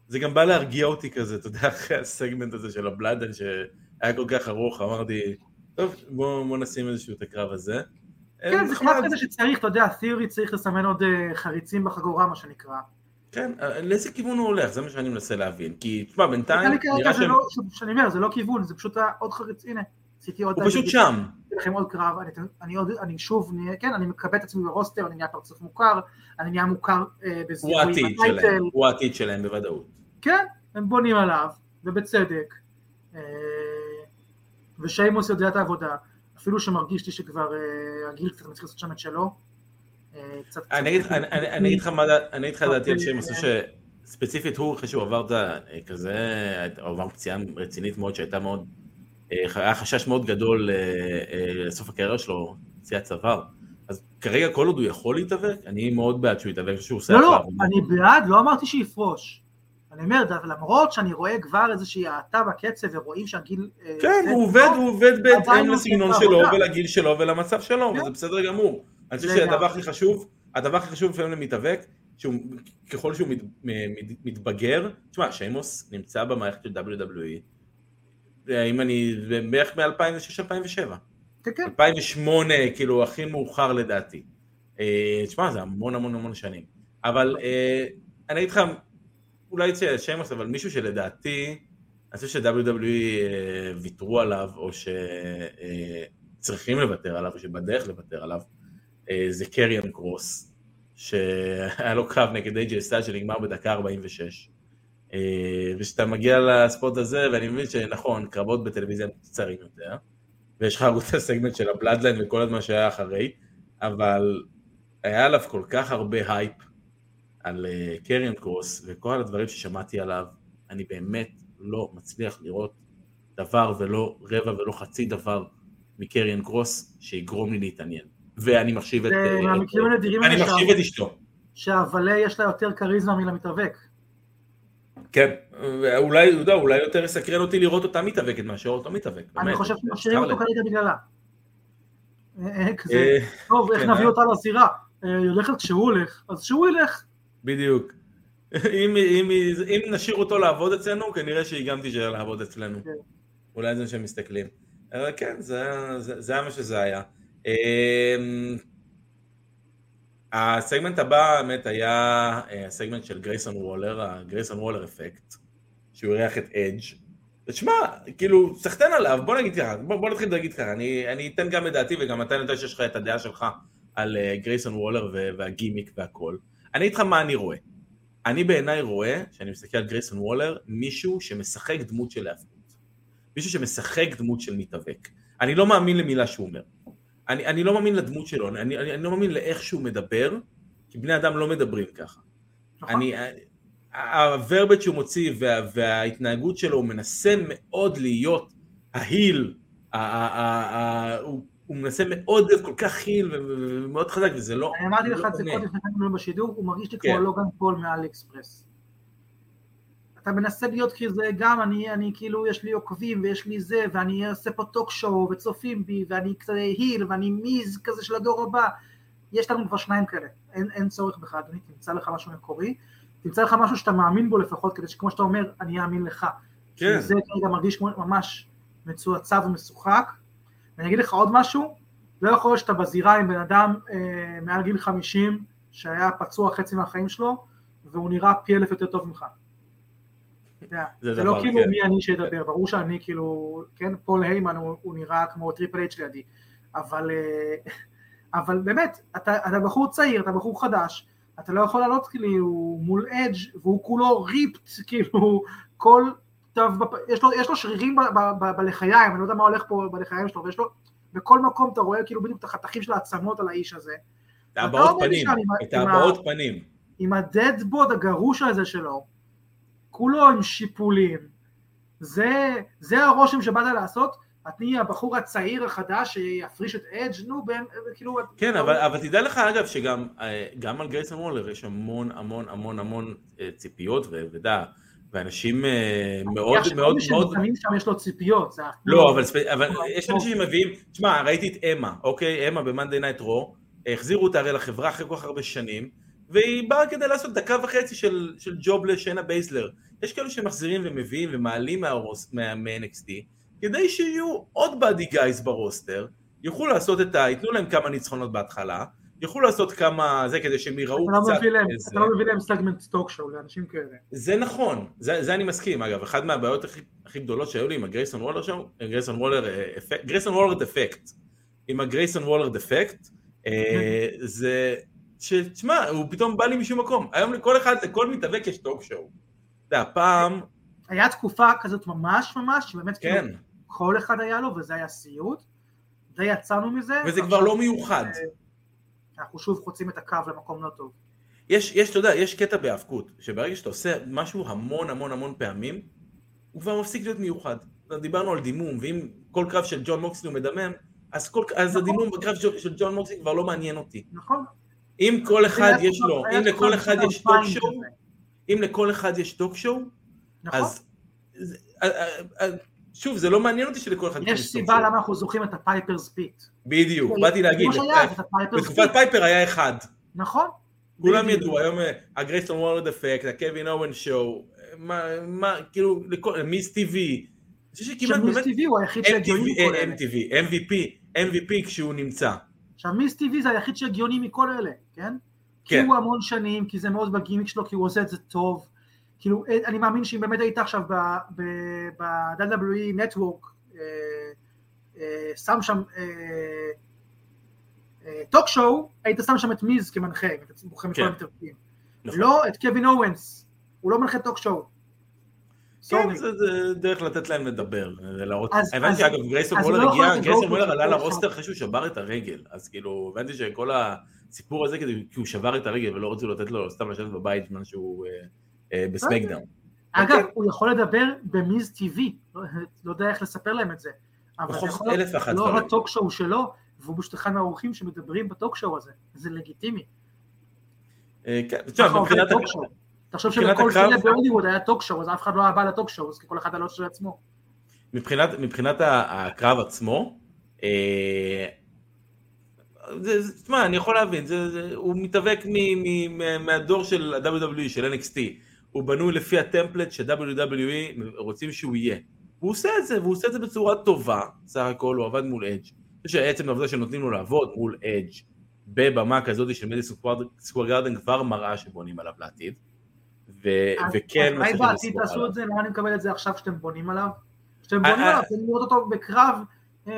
זה גם בא להרגיע אותי כזה, אתה יודע, אחרי הסגמנט הזה של הבלאדן שהיה כל כך ארוך, אמרתי, טוב, בוא, בוא נשים איזשהו את הקרב הזה. כן, אה, זה נחמד. קרב כזה שצריך, אתה יודע, תיאורי צריך לסמן עוד אה, חריצים בחגורה, מה שנקרא. כן, אה, לאיזה כיוון הוא הולך, זה מה שאני מנסה להבין. כי, תשמע, בינתיים נראה זה שהם... לא, שאני אומר, זה לא כיוון, זה פשוט עוד חריץ, הנה, עשיתי עוד... הוא פשוט שם. לכם עוד קרב, אני, אני, עוד, אני שוב, נהיה, כן, אני מקבל את עצמי ברוסטר, אני נהיה פרצוף מוכר, אני נהיה מוכר אה, הוא בזיהוי העתיד בטייטל, שלהם, הוא העתיד שלהם בוודאות. כן, הם בונים עליו, ובצדק, אה, ושיימוס יודע את העבודה, אפילו שמרגיש לי שכבר אה, הגיל קצת מתחיל לעשות שם את שלו. אה, אני אגיד- אני- אני אני לך מה אני דעתי על עשו שספציפית הוא, אחרי שהוא עבר את. כזה, הוא עבר פציעה רצינית מאוד שהייתה מאוד, היה חשש מאוד גדול אה, אה, לסוף הקריירה שלו, פציעת צוואר. אז כרגע כל עוד הוא יכול להתאבק, אני מאוד בעד שהוא יתאבק, שהוא עושה לא, לא. אני בעד, לא אמרתי שיפרוש. אני אומר, למרות שאני רואה כבר איזושהי האטה בקצב ורואים שהגיל... אה, כן, הוא עובד, הוא עובד בהתאם לסגנון שלו. ולגיל שלו ולמצב שלו, כן. וזה בסדר גמור. אני חושב שהדבר. הכי חשוב, הדבר הכי חשוב לפעמים למתאבק, שהוא ככל שהוא מת, מת, מתבגר, תשמע, שיימוס נמצא במערכת של WWE, אם אני, בערך מ-2006-2007, כן, כן. 2008, כאילו, הכי מאוחר לדעתי. אה, תשמע, זה המון המון המון שנים. אבל אה, אני אגיד לך, אולי יצא שיימוס, אבל מישהו שלדעתי, אני חושב ש-WWE אה, ויתרו עליו, או שצריכים לוותר עליו, או שבדרך לוותר עליו, זה קריאן קרוס, שהיה לו קרב נגד AJ סטיילס שנגמר בדקה 46. אה, וכשאתה מגיע לספורט הזה, ואני מבין שנכון, קרבות בטלוויזיה הם קצרים יותר, ויש לך את הסגמנט של ה Bloodline וכל הזמן שהיה אחרי, אבל היה עליו כל כך הרבה הייפ על אה, קריאן קרוס, וכל הדברים ששמעתי עליו, אני באמת לא מצליח לראות דבר ולא רבע ולא חצי דבר מקריאן קרוס שיגרום לי להתעניין. ואני מחשיב את... אה, אני מחשיב את אשתו. שוואלה יש לה יותר כריזמה מלמתאבק. כן, אולי, אתה יודע, אולי יותר יסקרן אותי לראות אותה מתאבקת מאשר אותו מתאבק. אני באמת, חושב שמשאירים אותו. כרגע בגללה. אה, אה, אה, טוב, איך כן, נביא? אותה היא הולכת כשהוא הולך, אז שהוא ילך. בדיוק. אם, אם, אם נשאיר אותו לעבוד אצלנו, כנראה שהיא גם תישאר לעבוד אצלנו. כן. אולי זה שהם מסתכלים. אבל כן, זה, היה מה שזה היה. הסגמנט הבא באמת היה אה, הסגמנט של גרייסון וולר, הגרייסון וולר אפקט, שהוא אירח את אדג'. ותשמע, כאילו, סחטיין עליו, בוא נגיד ככה, בוא, בוא נתחיל להגיד ככה, אני, אני אתן גם את דעתי וגם אתה יודע שיש לך את הדעה שלך על אה, גרייסון וולר והגימיק והכל. אני אגיד לך מה אני רואה. אני בעיניי רואה, כשאני מסתכל על גרייסון וולר, מישהו שמשחק דמות של להפקות. מישהו שמשחק דמות של מתאבק. אני לא מאמין למילה שהוא אומר. אני, אני לא מאמין לדמות שלו, אני, אני, אני לא מאמין לאיך שהוא מדבר, כי בני אדם לא מדברים ככה. נכון? אני, ה verbiage שהוא מוציא וה, וההתנהגות שלו, הוא מנסה מאוד להיות ה heel, ה- ה- ה- ה- הוא, הוא מנסה מאוד להיות כל כך heel ומאוד חזק, וזה לא... אני אמרתי לך לא את זה. קודם בשידור, הוא מרגיש לי כן. כמו לוגן פול מ AliExpress. אתה מנסה להיות כזה, גם אני, אני כאילו, יש לי עוקבים ויש לי זה, ואני עושה פה talk show וצופים בי, ואני כזה heel, ואני מיז כזה של הדור הבא. יש לנו כבר שניים כאלה, אין, אין צורך בך, אדוני, תמצא לך משהו מקורי, תמצא לך משהו שאתה מאמין בו לפחות, כדי שכמו שאתה אומר, אני אאמין לך. כן. זה כרגע מרגיש כמו ממש מצועצע ומשוחק. ואני אגיד לך עוד משהו, לא יכול להיות שאתה בזירה עם בן אדם אה, מעל גיל 50 שהיה פצוע חצי מהחיים שלו והוא נראה פי אלף יותר טוב ממך. זה זה לא כאילו כן. מי אני שידבר, ברור שאני כאילו, כן, פול היימן הוא, הוא נראה כמו טריפל אייץ' לידי, אבל, אה, אבל באמת, אתה, אתה בחור צעיר, אתה בחור חדש, אתה לא יכול לעלות כאילו מול אדג' והוא כולו ריפט, כאילו כל תו, יש לו, יש לו שרירים בלחיים, אני לא יודע מה הולך פה בלחיים שלו, ויש לו, בכל מקום אתה רואה כאילו בדיוק את החתכים של העצמות על האיש הזה. את הבעות פנים, את הבעות פנים. עם הדדבוד הגרוש הזה שלו, כולו עם שיפולים, זה, זה הרושם שבאת לעשות? אתה נהיה הבחור הצעיר החדש שיפריש את אדג' נו, בין, כאילו... כן, אבל, אבל תדע לך אגב שגם גם על גרייסון וולר יש המון המון המון המון אה, ציפיות ודע, ואנשים אה, מאוד מאוד מאוד... מי שם יש לו ציפיות. לא, אבל, אבל יש אנשים שמביאים, תשמע, ראיתי את אמה, אוקיי? אמה ב Monday Night Raw, החזירו אותה הרי לחברה אחרי כל כך הרבה שנים, והיא באה כדי לעשות דקה וחצי של, של job לשיינה בייסלר. יש כאלו שמחזירים ומביאים ומעלים מה-NXT, כדי שיהיו עוד bad guys ב roster, יוכלו לעשות את ה... ייתנו להם כמה ניצחונות בהתחלה, יוכלו לעשות כמה... זה כדי שהם יראו קצת... אתה לא מביא להם segment talk show לאנשים כאלה. זה נכון, זה, זה אני מסכים. אגב, אחת מהבעיות הכי, הכי גדולות שהיו לי עם הגרייסון וולר שם, גרייסון וולר אפקט, גרייסון וולר דפקט. עם הגרייסון וולר דפקט, זה... שתשמע, הוא פתאום בא לי משום מקום. היום לכל אחד, לכל מתאבק יש טוק שואו. אתה יודע, פעם... היה תקופה כזאת ממש ממש, שבאמת כאילו כן. כאילו כל אחד היה לו, וזה היה סיוט. די יצאנו מזה. וזה כבר לא מיוחד. אה, אנחנו שוב חוצים את הקו למקום לא טוב. יש, יש, אתה יודע, יש קטע בהאבקות, שברגע שאתה עושה משהו המון המון המון פעמים, הוא כבר מפסיק להיות מיוחד. דיברנו על דימום, ואם כל קרב של ג'ון מוקסלי הוא מדמם, אז, כל, אז נכון. הדימום בקרב של ג'ון מוקסלי כבר לא מעניין אותי. נכון. אם כל אחד יש לו, אם לכל אחד יש talk show, אם לכל אחד יש talk show, אז אה, אה, שוב, זה לא מעניין אותי שלכל אחד יש סיבה למה אנחנו זוכרים את הפייפרס פיט. בדיוק, באתי להגיד, בתקופת פייפר היה אחד. נכון. כולם ידעו, היום הגרייסון וולר אפקט, הקווין אוונס show, מה, כאילו, מיס טיווי. שמיס טיווי הוא היחיד שהגיוני מכל אלה. MTV, MVP, MVP כשהוא נמצא. עכשיו מיס טיווי זה היחיד שהגיוני מכל אלה, כן? כי כן. הוא המון שנים, כי זה מאוד בגימיק שלו, כי הוא עושה את זה טוב. כאילו, אה, אני מאמין שאם באמת היית עכשיו ב-WWE Network, אה, אה, שם שם טוק שואו, היית שם שם את מיז כמנחה, אם אתה בוחר מכל כן. המתאבקים. נכון. לא את קווין אוונס, הוא לא מנחה talk show. כן, זה דרך לתת להם לדבר, להראות. הבנתי, אגב, גרייסון וולר לא הגיע, גרייסון וולר עלה ל roster אחרי שהוא שבר את הרגל, אז כאילו, הבנתי שכל הסיפור הזה, כי הוא שבר את הרגל ולא רצו לתת לו סתם לשבת בבית זמן שהוא אה, בסמקדאון. אגב, אוקיי. הוא יכול לדבר ב Miz TV, לא, לא יודע איך לספר להם את זה. אבל זה יכול להיות לא ה talk show שלו, והוא פשוט אחד מהאורחים שמדברים ב talk show הזה, זה לגיטימי. אה, כן, מבחינת... תחשוב שבכל סרט בהוליווד היה טוק שואו, אז אף אחד לא היה בא לטוק שואו, אז כל אחד על של עצמו. מבחינת הקרב עצמו, אה, תשמע, אני יכול להבין, הוא מתאבק מהדור של ה-WWE, של NXT. הוא בנוי לפי הטמפלט ש-WWE רוצים שהוא יהיה. הוא עושה את זה, והוא עושה את זה בצורה טובה, סך הכל הוא עבד מול אדג'. אני חושב שעצם העובדה שנותנים לו לעבוד מול אדג' בבמה כזאת של מדיסון סקוואר גרדן כבר מראה שבונים עליו לעתיד. ו- וכן... אולי בעתיד תעשו את זה, למה אני מקבל את זה עכשיו שאתם בונים עליו? שאתם בונים עליו, אתם לראות אותו בקרב אה,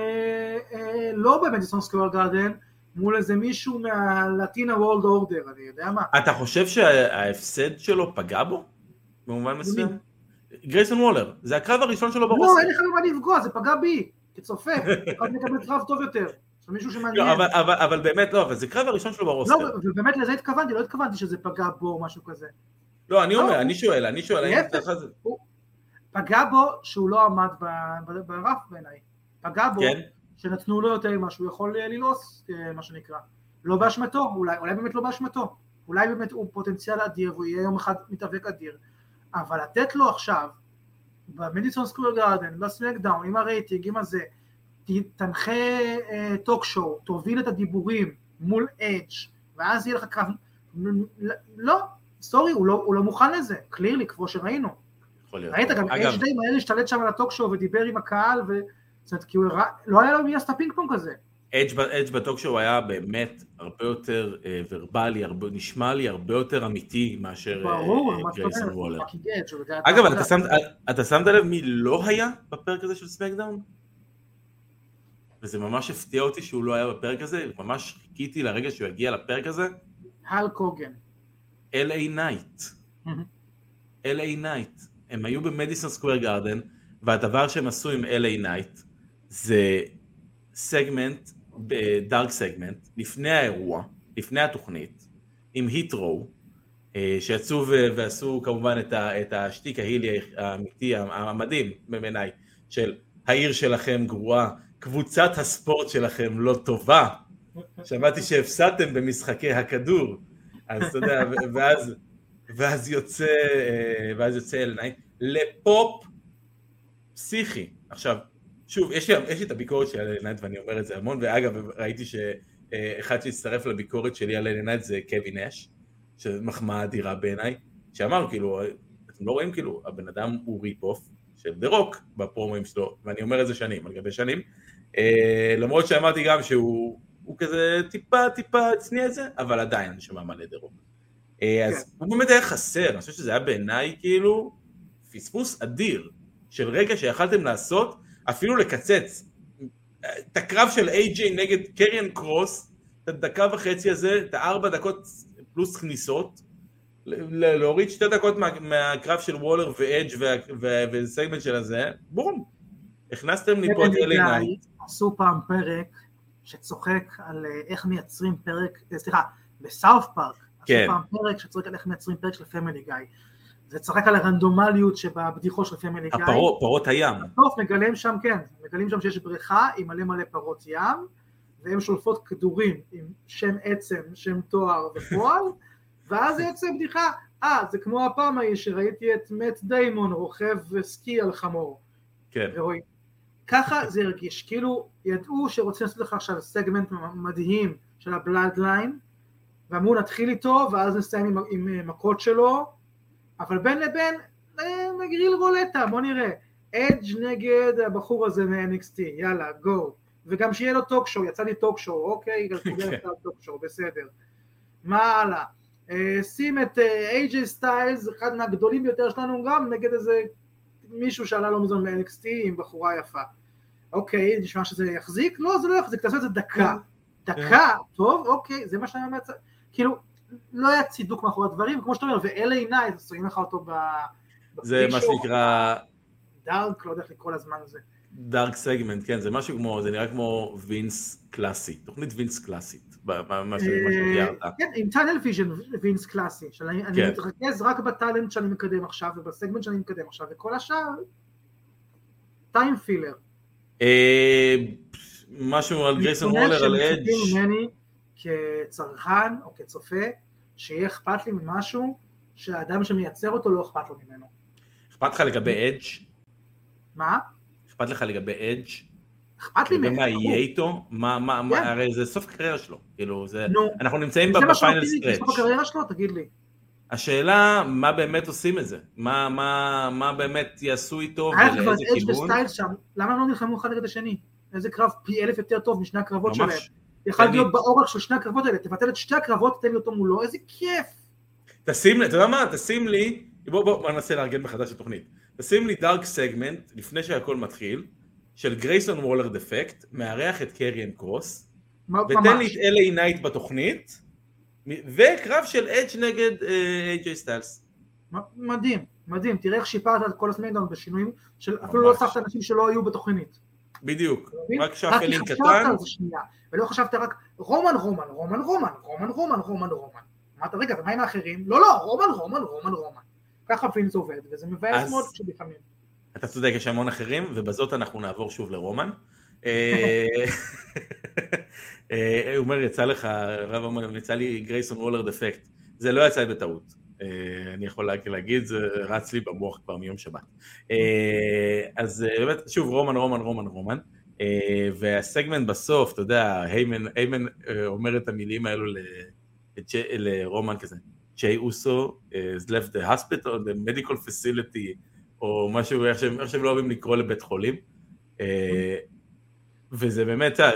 אה, לא במדיסון סקוואר גרדן, מול איזה מישהו מהלטינה וולד אורדר, אני יודע מה. אתה חושב שההפסד שלו פגע בו? במובן מסוים? גרייסון וולר, זה הקרב הראשון שלו ברוסטר. לא, אין לך במה לפגוע, זה פגע בי, כצופה, אחד מקבל קרב טוב יותר. מישהו שמעניין. לא, אבל, אבל, אבל באמת לא, אבל זה קרב הראשון שלו ברוסטר. לא, ובאמת לזה התכוונתי, לא התכוונתי שזה פגע בו או משהו כזה. לא, אני אומר, לא, אני שואל, אני שואל, זה... פגע בו שהוא לא עמד ברף בעיניי. פגע בו כן. שנתנו לו יותר ממה שהוא יכול ללעוס, אה, מה שנקרא. לא באשמתו, אולי, אולי באמת לא באשמתו. אולי באמת הוא פוטנציאל אדיר והוא יהיה יום אחד מתאבק אדיר. אבל לתת לו עכשיו, במדיסון סקוויר גארדן, בסמקדאון, עם הרייטינג, עם הזה, תנחה talk אה, show, תוביל את הדיבורים מול אדג' ואז יהיה לך קרב, לא, sorry, הוא לא, הוא לא מוכן לזה, clearly, כמו שראינו. ראית, גם אדג' די מהר השתלט שם על ה talk show ודיבר עם הקהל, ו... אומרת, כי הוא לא היה לו מי לעשות הפינג פונג הזה. אדג' ב talk show היה באמת הרבה יותר אה, ורבלי, הרבה, נשמע לי הרבה יותר אמיתי מאשר אה, גרייסון וולר. אגב, אתה שמת לב מי לא היה בפרק הזה של סמקדאון? וזה ממש הפתיע אותי שהוא לא היה בפרק הזה, ממש חיכיתי לרגע שהוא יגיע לפרק הזה. הולק הוגן. LA נייט. LA נייט. הם היו במדיסון סקוויר גארדן, והדבר שהם עשו עם LA נייט זה segment, dark segment, לפני האירוע, לפני התוכנית, עם היטרו, אה, שיצאו ועשו כמובן את השטיק ההילי האמיתי, המדהים בעיניי, של העיר שלכם גרועה, קבוצת הספורט שלכם לא טובה, שמעתי שהפסדתם במשחקי הכדור, אז אתה יודע, ואז, ואז יוצא, אה, ואז יוצא אלנאי, לפופ פסיכי. עכשיו, שוב, יש לי, יש לי את הביקורת שלי על אלנאי ואני אומר את זה המון, ואגב, ראיתי שאחד שהצטרף לביקורת שלי על אלנאי זה קווין אש, שזו מחמאה אדירה בעיניי, שאמר, כאילו, אתם לא רואים, כאילו, הבן אדם הוא rip-off של דה רוק בפרומואים שלו, ואני אומר את זה שנים, על גבי שנים, אה, למרות שאמרתי גם שהוא כזה טיפה טיפה הצניע את זה, אבל עדיין אני שומע מלא דה רוק. אה, אז כן. הוא באמת היה חסר, אני חושב שזה היה בעיניי כאילו פספוס אדיר של רגע שיכלתם לעשות, אפילו לקצץ. את הקרב של איי-ג'יי נגד קריאן קרוס, את הדקה וחצי הזה, את הארבע דקות פלוס כניסות, להוריד שתי דקות מה, מהקרב של וולר ואדג' וסגמנט של הזה, בום, הכנסתם לי פה את LA נייט. עשו פעם פרק שצוחק על אה, איך מייצרים פרק, אה, סליחה, בסאוף פארק, כן. עשו פעם פרק שצוחק על איך מייצרים פרק של פמילי גיא. זה צוחק על הרנדומליות שבבדיחות של פמילי גיא. הפרות, פרות הים. בסוף מגלים שם, כן, מגלים שם שיש בריכה עם מלא מלא פרות ים, והן שולפות כדורים עם שם עצם, שם תואר ופועל, ואז יוצא בדיחה, אה, זה כמו הפעם ההיא שראיתי את מת דיימון רוכב סקי על חמור. כן. ורואים. ככה זה הרגיש, כאילו ידעו שרוצים לעשות לך עכשיו סגמנט מדהים של הבלאדליין, ואמרו נתחיל איתו ואז נסיים עם, עם מכות שלו, אבל בין לבין אה, נגריל רולטה, בוא נראה. אדג' נגד הבחור הזה מ-NXT, יאללה, go. וגם שיהיה לו talk show, יצא לי talk show, אוקיי, גם קיבל את ה talk show, בסדר. מה הלאה? אה, שים את אייג'י אה, סטיילס, אחד מהגדולים ביותר שלנו גם, נגד איזה מישהו שעלה לא מזמן מ-NXT עם בחורה יפה. אוקיי, נשמע שזה יחזיק? לא, זה לא יחזיק, תעשה את זה דקה. כן. דקה, טוב, אוקיי, זה מה שאני אומר, כאילו, לא היה צידוק מאחורי הדברים, כמו שאתה אומר, ו-LA נייט, שמים לך אותו ב... זה מה שנקרא... dark, לא יודע איך לקרוא לזמן הזה. dark segment, כן, זה משהו כמו, זה נראה כמו וינס קלאסי, תוכנית וינס קלאסית, מה שתיארת. כן, עם tunnel vision וינס קלאסי, אני כן. מתרכז רק ב talent שאני מקדם עכשיו, ובסגמנט שאני מקדם עכשיו, וכל השאר, time filler. אה, משהו על גרייסון וולר, על אדג'. כצרכן או כצופה, שיהיה אכפת לי ממשהו שהאדם שמייצר אותו לא אכפת לו ממנו. אכפת לך לגבי אדג'? מה? אכפת לך לגבי אדג'? אכפת לי מהם. מה יהיה איתו? מה, מה, מה, כן. הרי זה סוף הקריירה שלו, כאילו, זה, אנחנו נמצאים ב final stretch. זה סוף הקריירה שלו? תגיד לי. השאלה, מה באמת עושים את זה? מה, מה, מה באמת יעשו איתו ולאיזה כיוון? היה כבר אדג' וסטיילס שם, למה הם לא נלחמו אחד נגד השני? איזה קרב פי אלף יותר טוב משני הקרבות שלהם. יכול להיות באורך של שני הקרבות האלה, תבטל את שתי הקרבות, תן לי אותו מולו, איזה כיף. תשים לי, אתה יודע מה? תשים לי, בוא בוא ננסה לארגן מחדש את התוכנית. תשים לי dark segment, לפני שהכל מתחיל, של גרייסון וולר דפקט, מארח את קריאן קרוס, ותן לי את LA נייט בתוכנית, וקרב של אדג' נגד איי-ג'יי אה, סטיילס. מדהים, מדהים, תראה איך שיפרת את כל הסמקדאון בשינויים, של אפילו לא הוספת אנשים שלא היו בתוכנית. בדיוק, רק shuffling קטן. ולא חשבת רק רומן רומן, רומן רומן, רומן רומן, רומן רומן. אמרת רגע, ומה עם האחרים? לא, לא, רומן רומן, רומן רומן. ככה וינס עובד, וזה מבאס מאוד כשלפעמים. אתה צודק, יש המון אחרים, ובזאת אנחנו נעבור שוב לרומן. אה, אה, הוא אומר, יצא לך, הרב אומר, יצא לי גרייסון וולר דפקט. זה לא יצא בטעות. אה, אני יכול להגיד, זה רץ לי במוח כבר מיום שבת. אז באמת, שוב, רומן, רומן, רומן, רומן. והסגמנט בסוף, אתה יודע, היימן אומר את המילים האלו לרומן כזה. ג'יי אוסו has left the hospital, the medical facility, או משהו, איך שהם, איך שהם לא אוהבים לקרוא לבית חולים. אה, וזה באמת, אה,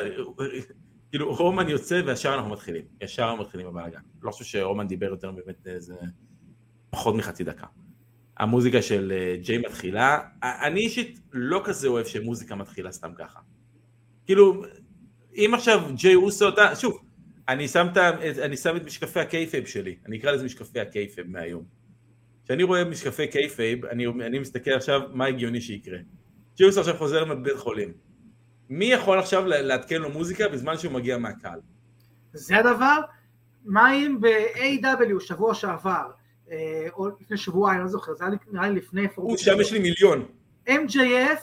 כאילו רומן יוצא וישר אנחנו מתחילים, ישר אנחנו מתחילים בבלאגן. לא חושב שרומן דיבר יותר באמת איזה פחות מחצי דקה. המוזיקה של ג'יי מתחילה, אני אישית לא כזה אוהב שמוזיקה מתחילה סתם ככה. כאילו, אם עכשיו ג'יי אוסו, אתה, שוב, אני שם, את, אני שם את משקפי ה kayfabe שלי, אני אקרא לזה משקפי ה kayfabe מהיום. כשאני רואה משקפי kayfabe, אני, אני מסתכל עכשיו מה הגיוני שיקרה. ג'יי אוסו עכשיו חוזר לבית חולים. מי יכול עכשיו לעדכן לו מוזיקה בזמן שהוא מגיע מהקהל? זה הדבר? מה אם ב-AW שבוע שעבר, אה, או לפני שבועיים, לא זוכר, זה היה נראה לי לפני... הוא, שם יש לי מיליון. MJF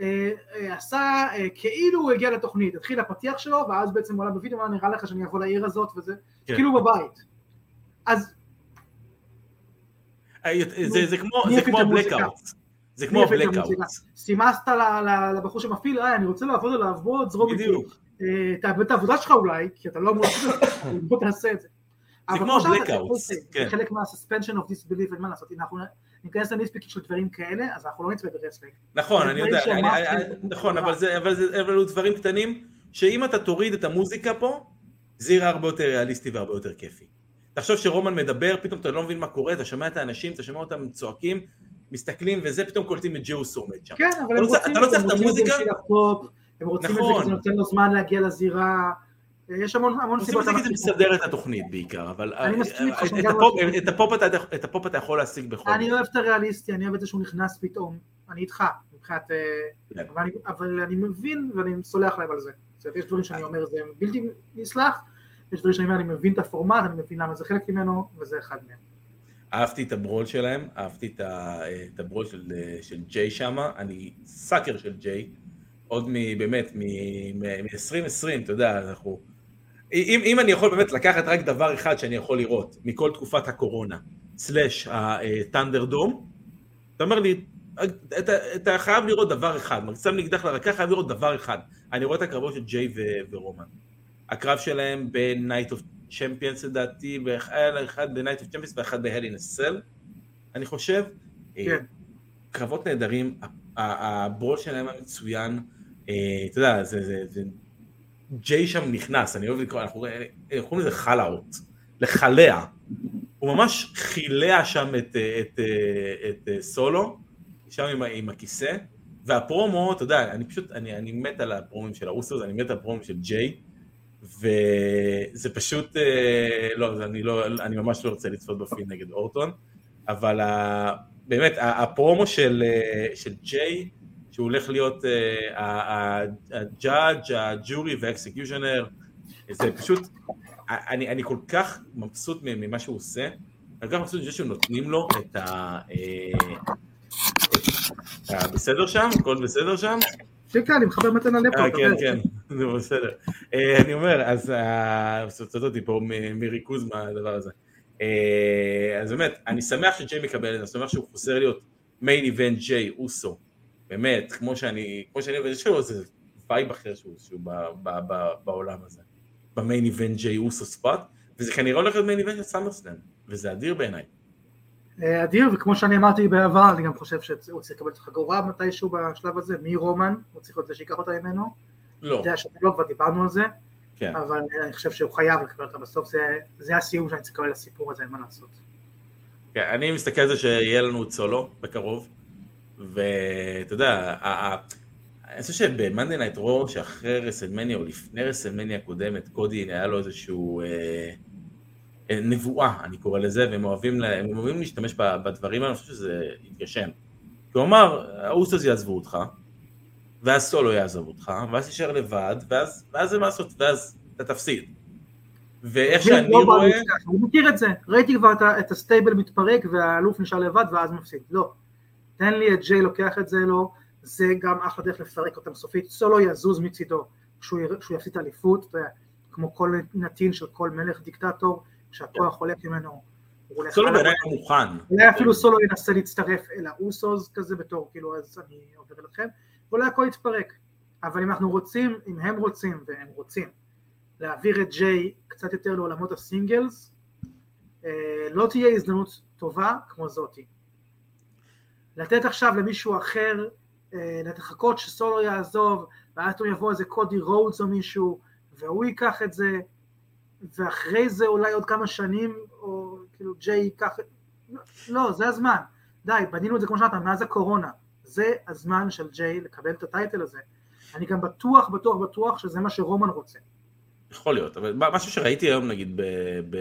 אה, אה, עשה כאילו הוא הגיע לתוכנית, התחיל הפתיח שלו, ואז בעצם הוא עלה בווידאו, אמר נראה לך שאני אבוא לעיר הזאת וזה, כן. כאילו בבית. אז... זה, זה כמו, זה כמו ה blackout. זה כמו ה blackout. סימסת לבחור שמפעיל, אני רוצה לעבוד עליו, בוא תזרום איתי. תאבד את העבודה שלך אולי, כי אתה לא אמור לעשות את זה, בוא תעשה את זה. זה כמו ה blackout. זה כן. חלק מה-suspension of disbelief, אין מה לעשות, אם אנחנו ניכנס לניטפיקים של דברים כאלה, אז אנחנו לא נצפה ב wrestling. נכון, אני יודע, נכון, אבל אלו דברים קטנים, שאם אתה תוריד את המוזיקה פה, זה יראה הרבה יותר ריאליסטי והרבה יותר כיפי. תחשוב שרומן מדבר, פתאום אתה לא מבין מה קורה, אתה שומע את האנשים, אתה שומע אותם צועקים, מסתכלים, וזה פתאום קולטים את ג'וס עומד שם. כן, אבל הם לא רוצים, לא צריך את המוזיקה? הם רוצים את זה כי זה נותן לו זמן להגיע לזירה. יש המון המון סיבות. רוצים זה מסדר את התוכנית בעיקר, אבל את הפופ אתה יכול להשיג בכל אני אוהב את הריאליסטי, אני אוהב את זה שהוא נכנס פתאום, אני איתך, מבחינת, אה, כן. אבל אני מבין ואני סולח להם על זה. יש דברים שאני אומר זה בלתי נסלח, יש דברים שאני אומר אני מבין את הפורמט, אני מבין למה זה חלק ממנו, וזה אחד מהם. אהבתי את הברול שלהם, אהבתי את הברול של ג'יי שמה, אני סאקר של ג'יי, עוד באמת מ-2020, אתה יודע, אנחנו... אם, אם אני יכול באמת לקחת רק דבר אחד שאני יכול לראות מכל תקופת הקורונה, סלאש הטנדר דום, אתה אומר לי, אתה, אתה חייב לראות דבר אחד, שם לי אקדח לרקה, חייב לראות דבר אחד. אני רואה את הקרבות של ג'יי ו- ורומן. הקרב שלהם ב-Night of Champions לדעתי, היה אחד ב-Night of Champions ואחד ב-Hell in a Cell, אני חושב. כן. קרבות נהדרים, הברול שלהם המצוין, אה, אתה יודע, זה, זה, זה, ג'יי שם נכנס, אני אוהב לקרוא, אנחנו קוראים לזה חלאות, לחלע. הוא ממש חילע שם את, את, את, את סולו, שם עם, עם הכיסא, והפרומו, אתה יודע, אני פשוט, אני, אני מת על הפרומים של הרוסוס, אני מת על הפרומים של ג'יי, וזה פשוט, אה, לא, אני לא, אני ממש לא רוצה לצפות בפילם נגד אורטון, אבל באמת, הפרומו של, אה, של ג'יי, שהוא הולך להיות הג'אדג', הג'ורי והאקסקיושנר, זה פשוט, אני, אני כל כך מבסוט ממה שהוא עושה, אני כל כך מבסוט מזה שנותנים לו את ה... אה, בסדר שם? הכל בסדר שם? כן, כן, אני מחבר מתנה לפה. כן, כן, זה בסדר. אה, אני אומר, אז סוצות אותי פה מריכוז מהדבר הזה. אה, אז באמת, אני שמח שג'יי מקבל את זה, אני שמח שהוא חוזר להיות מיין איבנט ג'יי אוסו באמת, כמו שאני, כמו שאני אוהב, יש לו איזה וייב אחר שהוא, שהוא ב, ב, ב, בעולם הזה, ב main event ג'יי אוסו spot, וזה כנראה הולך להיות main event של סאמרסלאם, וזה אדיר בעיניי. אה, אדיר, וכמו שאני אמרתי בעבר, אני גם חושב שהוא צריך לקבל את החגורה מתישהו בשלב הזה, מי רומן, הוא צריך להיות זה שיקח אותה ממנו. לא. אתה יודע שאתם לא כבר דיברנו על זה, כן. אבל אני חושב שהוא חייב לקבל אותה בסוף, זה, זה הסיום שאני צריך לקבל לסיפור הזה, אין מה לעשות. כן, אני מסתכל על זה שיהיה לנו סולו בקרוב, ואתה יודע, אני חושב שבמאנדי נייט רו, שאחרי רסלמניה או לפני רסלמניה הקודמת, קודי היה לו איזשהו אה, אה, נבואה, אני קורא לזה, והם אוהבים, הם אוהבים להשתמש בדברים האלה, אני חושב שזה יתגשם. כי הוא אמר, האוסוס יעזבו אותך, ואז סולו יעזוב אותך, ואז תישאר לבד, ואז, ואז זה מה לעשות, ואז אתה תפסיד. ואיך שאני לא רואה... אני מכיר את זה, ראיתי כבר את ה stable מתפרק והאלוף נשאר לבד ואז מפסיד, לא. תן לי את ג'יי לוקח את זה לו, זה גם אחלה דרך לפרק אותם סופית, סולו יזוז מצידו כשהוא, יפסיד את האליפות, כמו כל נתין של כל מלך דיקטטור, כשהכוח כן. הולך ממנו, סולו בעיניי לא מוכן. אולי אפילו סולו ינסה להצטרף אל האוסוס כזה בתור, כאילו אז אני עובר אליכם, ואולי הכל יתפרק. אבל אם אנחנו רוצים, אם הם רוצים, והם רוצים, להעביר את ג'יי קצת יותר לעולמות הסינגלס, אה, לא תהיה הזדמנות טובה כמו זאתי. לתת עכשיו למישהו אחר, אה, לחכות שסולו יעזוב, ואז הוא יבוא איזה קודי רודס או מישהו, והוא ייקח את זה, ואחרי זה אולי עוד כמה שנים, או כאילו ג'יי ייקח... לא, זה הזמן. די, בנינו את זה כמו שאמרת, מאז הקורונה. זה הזמן של ג'יי לקבל את הטייטל הזה. אני גם בטוח, בטוח, בטוח שזה מה שרומן רוצה. יכול להיות, אבל משהו שראיתי היום נגיד, ב, ב,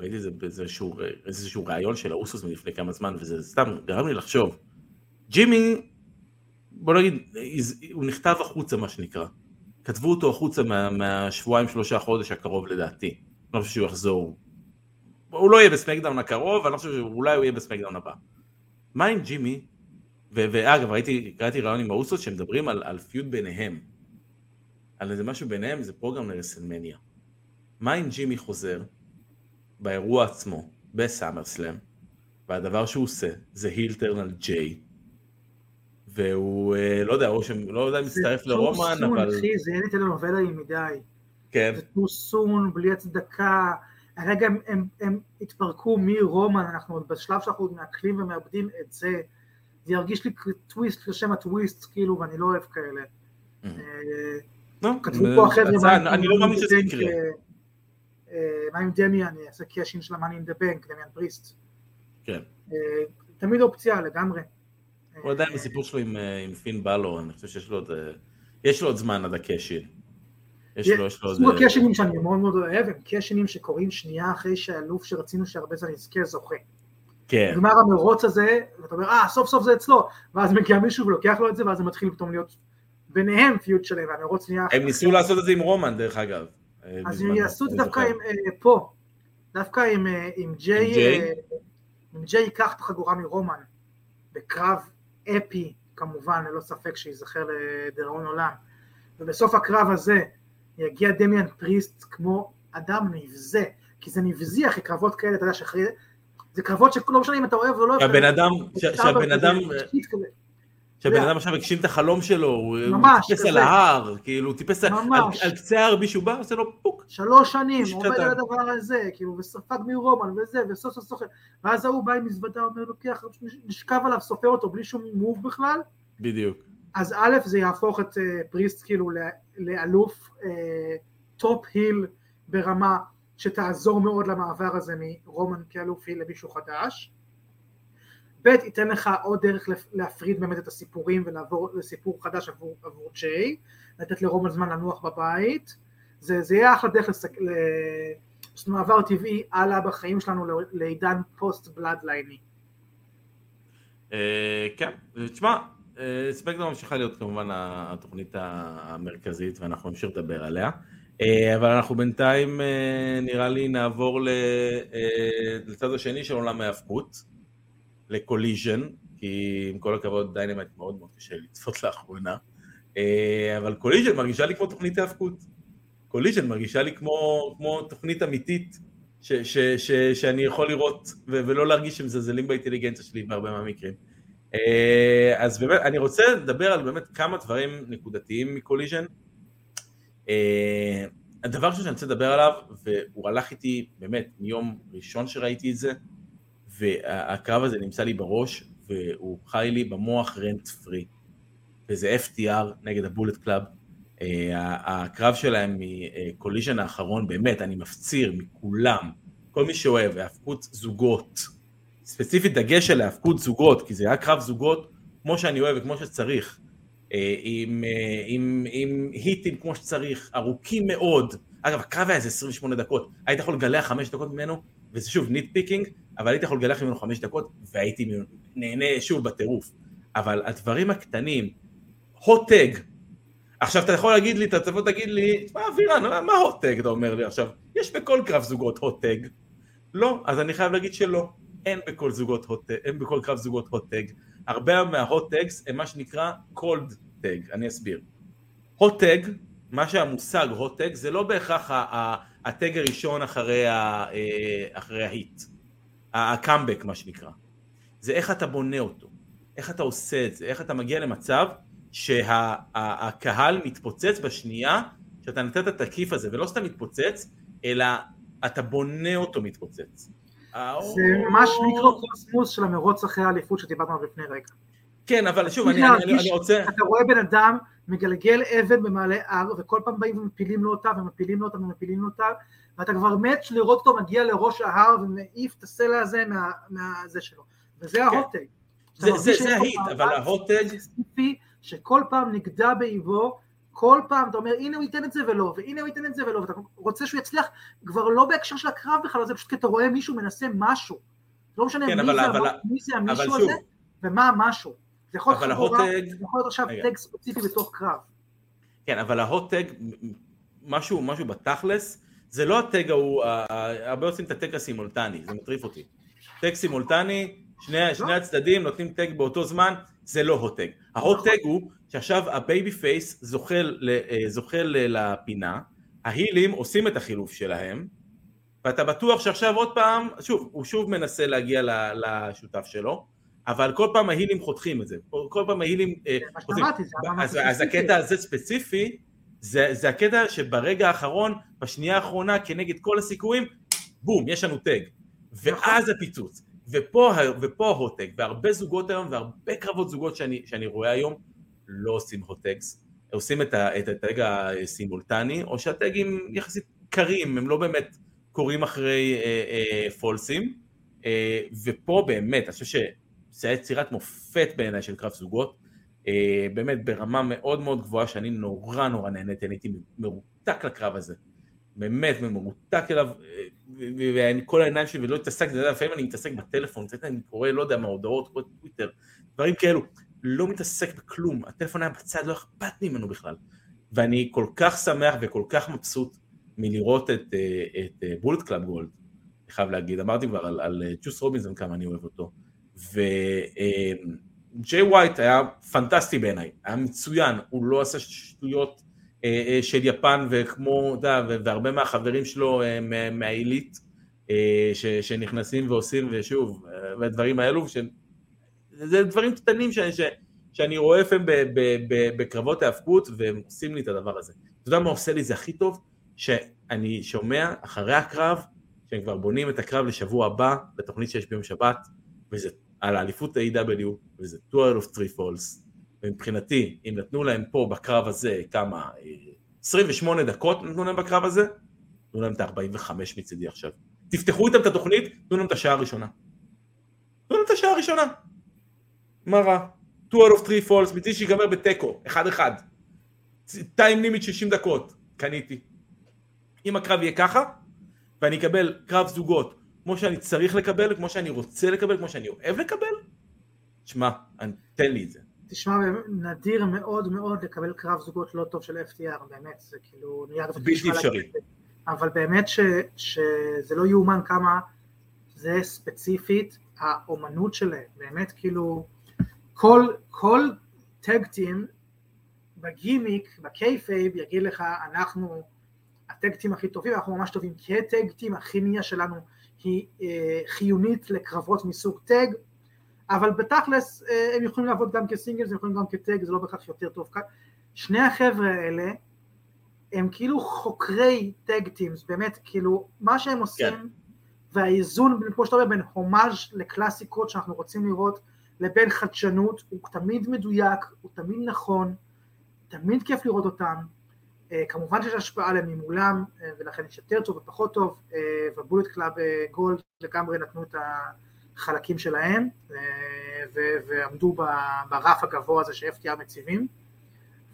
ראיתי את זה באיזשהו איזשהו ראיון של האוסוס מלפני כמה זמן, וזה סתם גרם לי לחשוב. ג'ימי, בוא נגיד, הוא נכתב החוצה מה שנקרא. כתבו אותו החוצה מה, מהשבועיים שלושה חודש הקרוב לדעתי. אני לא חושב שהוא יחזור. הוא לא יהיה בסמקדאון הקרוב, אני לא חושב שאולי הוא יהיה בסמקדאון הבא. מה עם ג'ימי? ואגב, ראיתי, קראתי ראיון עם האוסוס שמדברים על, על feud ביניהם. על איזה משהו ביניהם, זה program לרסלמניה. מה אם ג'ימי חוזר באירוע עצמו, בסאמר סלאם, והדבר שהוא עושה זה heel turn על ג'יי, והוא, אה, לא יודע, או שלא יודע אם מצטרף לרומן, אבל... זה אחי, זה יהיה לי טלנובלה מדי. כן. זה too soon, בלי הצדקה. הרגע הם, הם, הם התפרקו מרומן, אנחנו עוד בשלב שאנחנו מעכלים ומאבדים את זה. זה ירגיש לי טוויסט לשם הטוויסט, כאילו, ואני לא אוהב כאלה. Mm. אה, כתבו פה החבר'ה, אני לא מאמין שזה יקרה. אה, מה עם דמיאן, יעשה cash in של המאני אין דה בנק, דמיאן פריסט. כן. תמיד אופציה לגמרי. הוא עדיין בסיפור שלו עם, פין באלור, אני חושב שיש לו עוד, יש לו עוד זמן עד ה cash in. יש לו, יש לו עוד... סוג הקאשינים שאני מאוד מאוד אוהב, הם קאשינים שקורים שנייה אחרי שהאלוף שרצינו שהרבה זמן יזכה זוכה. כן. נגמר המרוץ הזה, ואתה אומר, אה, סוף סוף זה אצלו, ואז מגיע מישהו ולוקח לו את זה, ואז זה מתחיל פתאום להיות ביניהם פיוט שלהם, והמרוץ נהיה... הם ניסו לעשות את זה עם רומן, דרך אגב. אז הם יעשו את זה דווקא עם, פה, דווקא עם ג'יי, אם ג'יי? ייקח את החגורה מרומן, בקרב אפי, כמובן, ללא ספק שייזכר לדיראון עולם, ובסוף הקרב הזה יגיע דמיאן פריסט כמו אדם נבזה, כי זה נבזי אחרי קרבות כאלה, אתה יודע שאחרי... זה קרבות שלא משנה אם אתה אוהב או לא אוהב. שהבן אדם, שהבן אדם, שהבן אדם עכשיו הגשים את החלום שלו, הוא טיפס על ההר, כאילו, הוא טיפס על קצה ההר, מישהו בא, עושה לו פוק. שלוש שנים, הוא עומד על הדבר הזה, כאילו, וספג מרומן וזה, וסוף סוף סוחר, ואז ההוא בא עם מזוודה, אומר, לוקח, נשכב עליו, סופר אותו בלי שום מוב בכלל. בדיוק. אז א', זה יהפוך את פריסט כאילו לאלוף top heel ברמה שתעזור מאוד למעבר הזה מרומן כאלוף heel למישהו חדש. ב' ייתן לך עוד דרך להפריד באמת את הסיפורים ולעבור לסיפור חדש עבור, עבור ג'יי, לתת לרומן זמן לנוח בבית, זה, זה יהיה אחלה דרך לסק... ל... זאת מעבר טבעי הלאה בחיים שלנו לעידן פוסט בלאדליין. כן, תשמע, סמקדאון ממשיכה להיות כמובן התוכנית המרכזית ואנחנו נמשיך לדבר עליה. אבל אנחנו בינתיים נראה לי נעבור לצד השני של עולם ההאבקות, לקוליז'ן, כי עם כל הכבוד דיינמייט מאוד מאוד קשה לצפות לאחרונה, אבל קוליז'ן מרגישה לי כמו תוכנית האבקות. קוליז'ן מרגישה לי כמו, כמו תוכנית אמיתית ש, ש, ש, שאני יכול לראות ו, ולא להרגיש שמזלזלים באינטליגנציה שלי בהרבה מהמקרים. אז באמת, אני רוצה לדבר על באמת כמה דברים נקודתיים מקוליז'ן. הדבר שאני רוצה לדבר עליו, והוא הלך איתי באמת מיום ראשון שראיתי את זה, והקרב הזה נמצא לי בראש, והוא חי לי במוח rent free. וזה FTR נגד הבולט קלאב. הקרב שלהם מקוליז'ן האחרון, באמת, אני מפציר מכולם, כל מי שאוהב, האבקות זוגות, ספציפית דגש על האבקות זוגות, כי זה היה קרב זוגות כמו שאני אוהב וכמו שצריך, עם, עם, עם היטים כמו שצריך, ארוכים מאוד. אגב, הקרב היה איזה 28 דקות, היית יכול לגלח 5 דקות ממנו, וזה שוב nitpicking, אבל הייתי יכול לגלח ממנו 5 דקות, והייתי נהנה שוב בטירוף. אבל הדברים הקטנים, hot tag, עכשיו אתה יכול להגיד לי, אתה תבוא תגיד לי, מה אבירן, מה hot tag אתה אומר לי עכשיו? יש בכל קרב זוגות הוטג. לא, אז אני חייב להגיד שלא. אין בכל זוגות הוטג, אין בכל קרב זוגות הוטג. הרבה מההוטגס הם מה שנקרא cold tag, אני אסביר. הוטג, מה שהמושג הוטג, זה לא בהכרח הטג הראשון אחרי, ה, אחרי ההיט. הקאמבק מה שנקרא. זה איך אתה בונה אותו, איך אתה עושה את זה, איך אתה מגיע למצב שהקהל מתפוצץ בשנייה שאתה נתת את הכיף הזה, ולא סתם מתפוצץ, אלא אתה בונה אותו מתפוצץ. זה ממש מיקרו-קוסמוס של המרוץ אחרי האליפות שדיברנו עליו לפני רגע. כן, אבל שוב, אני, אני, אני רוצה... אתה רואה בן אדם מגלגל אבן במעלה הר, וכל פעם באים ומפילים לו אותה, ומפילים לו אותה, ומפילים לו אותה, ואתה כבר מת לראות אותו מגיע לראש ההר ומעיף את הסלע הזה מה, מהזה שלו. וזה כן. ההוטג. זה, זה, זה ההיט, אבל ההוטג... שכל פעם נגדע באיבו, כל פעם אתה אומר, הנה הוא ייתן את זה ולא, והנה הוא ייתן את זה ולא, ואתה רוצה שהוא יצליח כבר לא בהקשר של הקרב בכלל, זה פשוט כי אתה רואה מישהו מנסה משהו. לא משנה כן, מי, אבל- זה, אבל- מי זה המישהו הזה, ומה המשהו. זה יכול להיות חגורה, זה יכול להיות עכשיו. tag ספציפי בתוך קרב. כן, אבל ה hot tag, משהו, משהו בתכלס, זה לא ה tag ההוא, הרבה עושים את ה tag הסימולטני, זה מטריף אותי. tag סימולטני, שני, שני הצדדים נותנים tag באותו זמן, זה לא hot tag. ה hot tag הוא שעכשיו ה babyface זוחל, זוחל לפינה, ההילים עושים את החילוף שלהם, ואתה בטוח שעכשיו עוד פעם, שוב, הוא שוב מנסה להגיע לשותף שלו, אבל כל פעם ההילים חותכים את זה, כל פעם ההילים אה, חותכים. אז, אז. הקטע הזה ספציפי, זה, זה הקטע שברגע האחרון, בשנייה האחרונה, כנגד כל הסיכויים, בום, יש לנו tag. ואז הפיצוץ. ופה, ופה ההוטג, והרבה זוגות היום, והרבה קרבות זוגות שאני, שאני רואה היום, לא עושים הוטגס. עושים את, ה, את הטג הסימולטני, או שהטגים יחסית קרים, הם לא באמת קורים אחרי אה, אה, פולסים. אה, ופה באמת, אני חושב שזה היה יצירת מופת בעיניי של קרב זוגות. אה, באמת ברמה מאוד מאוד גבוהה שאני נורא נורא נהניתי, אני הייתי מרותק לקרב הזה. באמת מרותק אליו, אה, וכל העיניים שלי ולא התעסקתי, לפעמים אני מתעסק בטלפון, קצת אני קורא, לא יודע מה, הודעות, קורא טוויטר, דברים כאלו, לא מתעסק בכלום, הטלפון היה בצד, לא אכפת ממנו בכלל. ואני כל כך שמח וכל כך מבסוט מלראות את, אה, את Bullet Club Gold, אני חייב להגיד, אמרתי כבר על, על ג'וס רובינזון כמה אני אוהב אותו, וג'יי ווייט היה פנטסטי בעיניי, היה מצוין, הוא לא עשה שטויות אה, אה, של יפן וכמו, אתה יודע, והרבה מהחברים שלו אה, מה- מהעילית אה, שנכנסים ועושים ושוב, אה, והדברים האלו, ש- זה דברים קטנים ש- ש- שאני רואה לפעמים בקרבות ההאבקות והם עושים לי את הדבר הזה. אתה יודע מה עושה לי זה הכי טוב? שאני שומע אחרי הקרב, שהם כבר בונים את הקרב לשבוע הבא, בתוכנית שיש ביום שבת, וזה על האליפות ה-AW, וזה 2 out of 3 falls, ומבחינתי, אם נתנו להם פה בקרב הזה כמה, אה, 28 דקות נתנו להם בקרב הזה, תנו להם את ה-45 מצידי עכשיו. תפתחו איתם את התוכנית, תנו להם את השעה הראשונה. תנו להם את השעה הראשונה. מה רע? 2 out of 3 falls, מצידי שיגמר בתיקו, 1-1. טיים לימיט 60 דקות, קניתי. אם הקרב יהיה ככה, ואני אקבל קרב זוגות כמו שאני צריך לקבל, כמו שאני רוצה לקבל, כמו שאני אוהב לקבל, שמע, אני- תן לי את זה. תשמע, נדיר מאוד מאוד לקבל קרב זוגות לא טוב של FTR, באמת, זה כאילו... נהיה בלתי אפשרי. אבל באמת ש, שזה לא יאומן כמה זה ספציפית האומנות שלהם, באמת כאילו כל, כל tag team בגימיק, ב kayfabe, יגיד לך אנחנו ה tag team הכי טובים, אנחנו ממש טובים כ tag team, הכימיה שלנו היא אה, חיונית לקרבות מסוג טג, אבל בתכלס אה, הם יכולים לעבוד גם כסינגלס, הם יכולים גם כטג, זה לא בהכרח יותר טוב כאן. שני החבר'ה האלה הם כאילו חוקרי טג טימס, באמת, כאילו, מה שהם עושים, כן. והאיזון, כמו שאתה אומר, בין הומאז' לקלאסיקות שאנחנו רוצים לראות, לבין חדשנות, הוא תמיד מדויק, הוא תמיד נכון, תמיד כיף לראות אותם. אה, כמובן שיש השפעה עליהם ממולם, אה, ולכן יש יותר טוב ופחות טוב, אה, ו Bullet Club Gold לגמרי נתנו את החלקים שלהם, ועמדו ברף הגבוה הזה ש-FTR מציבים,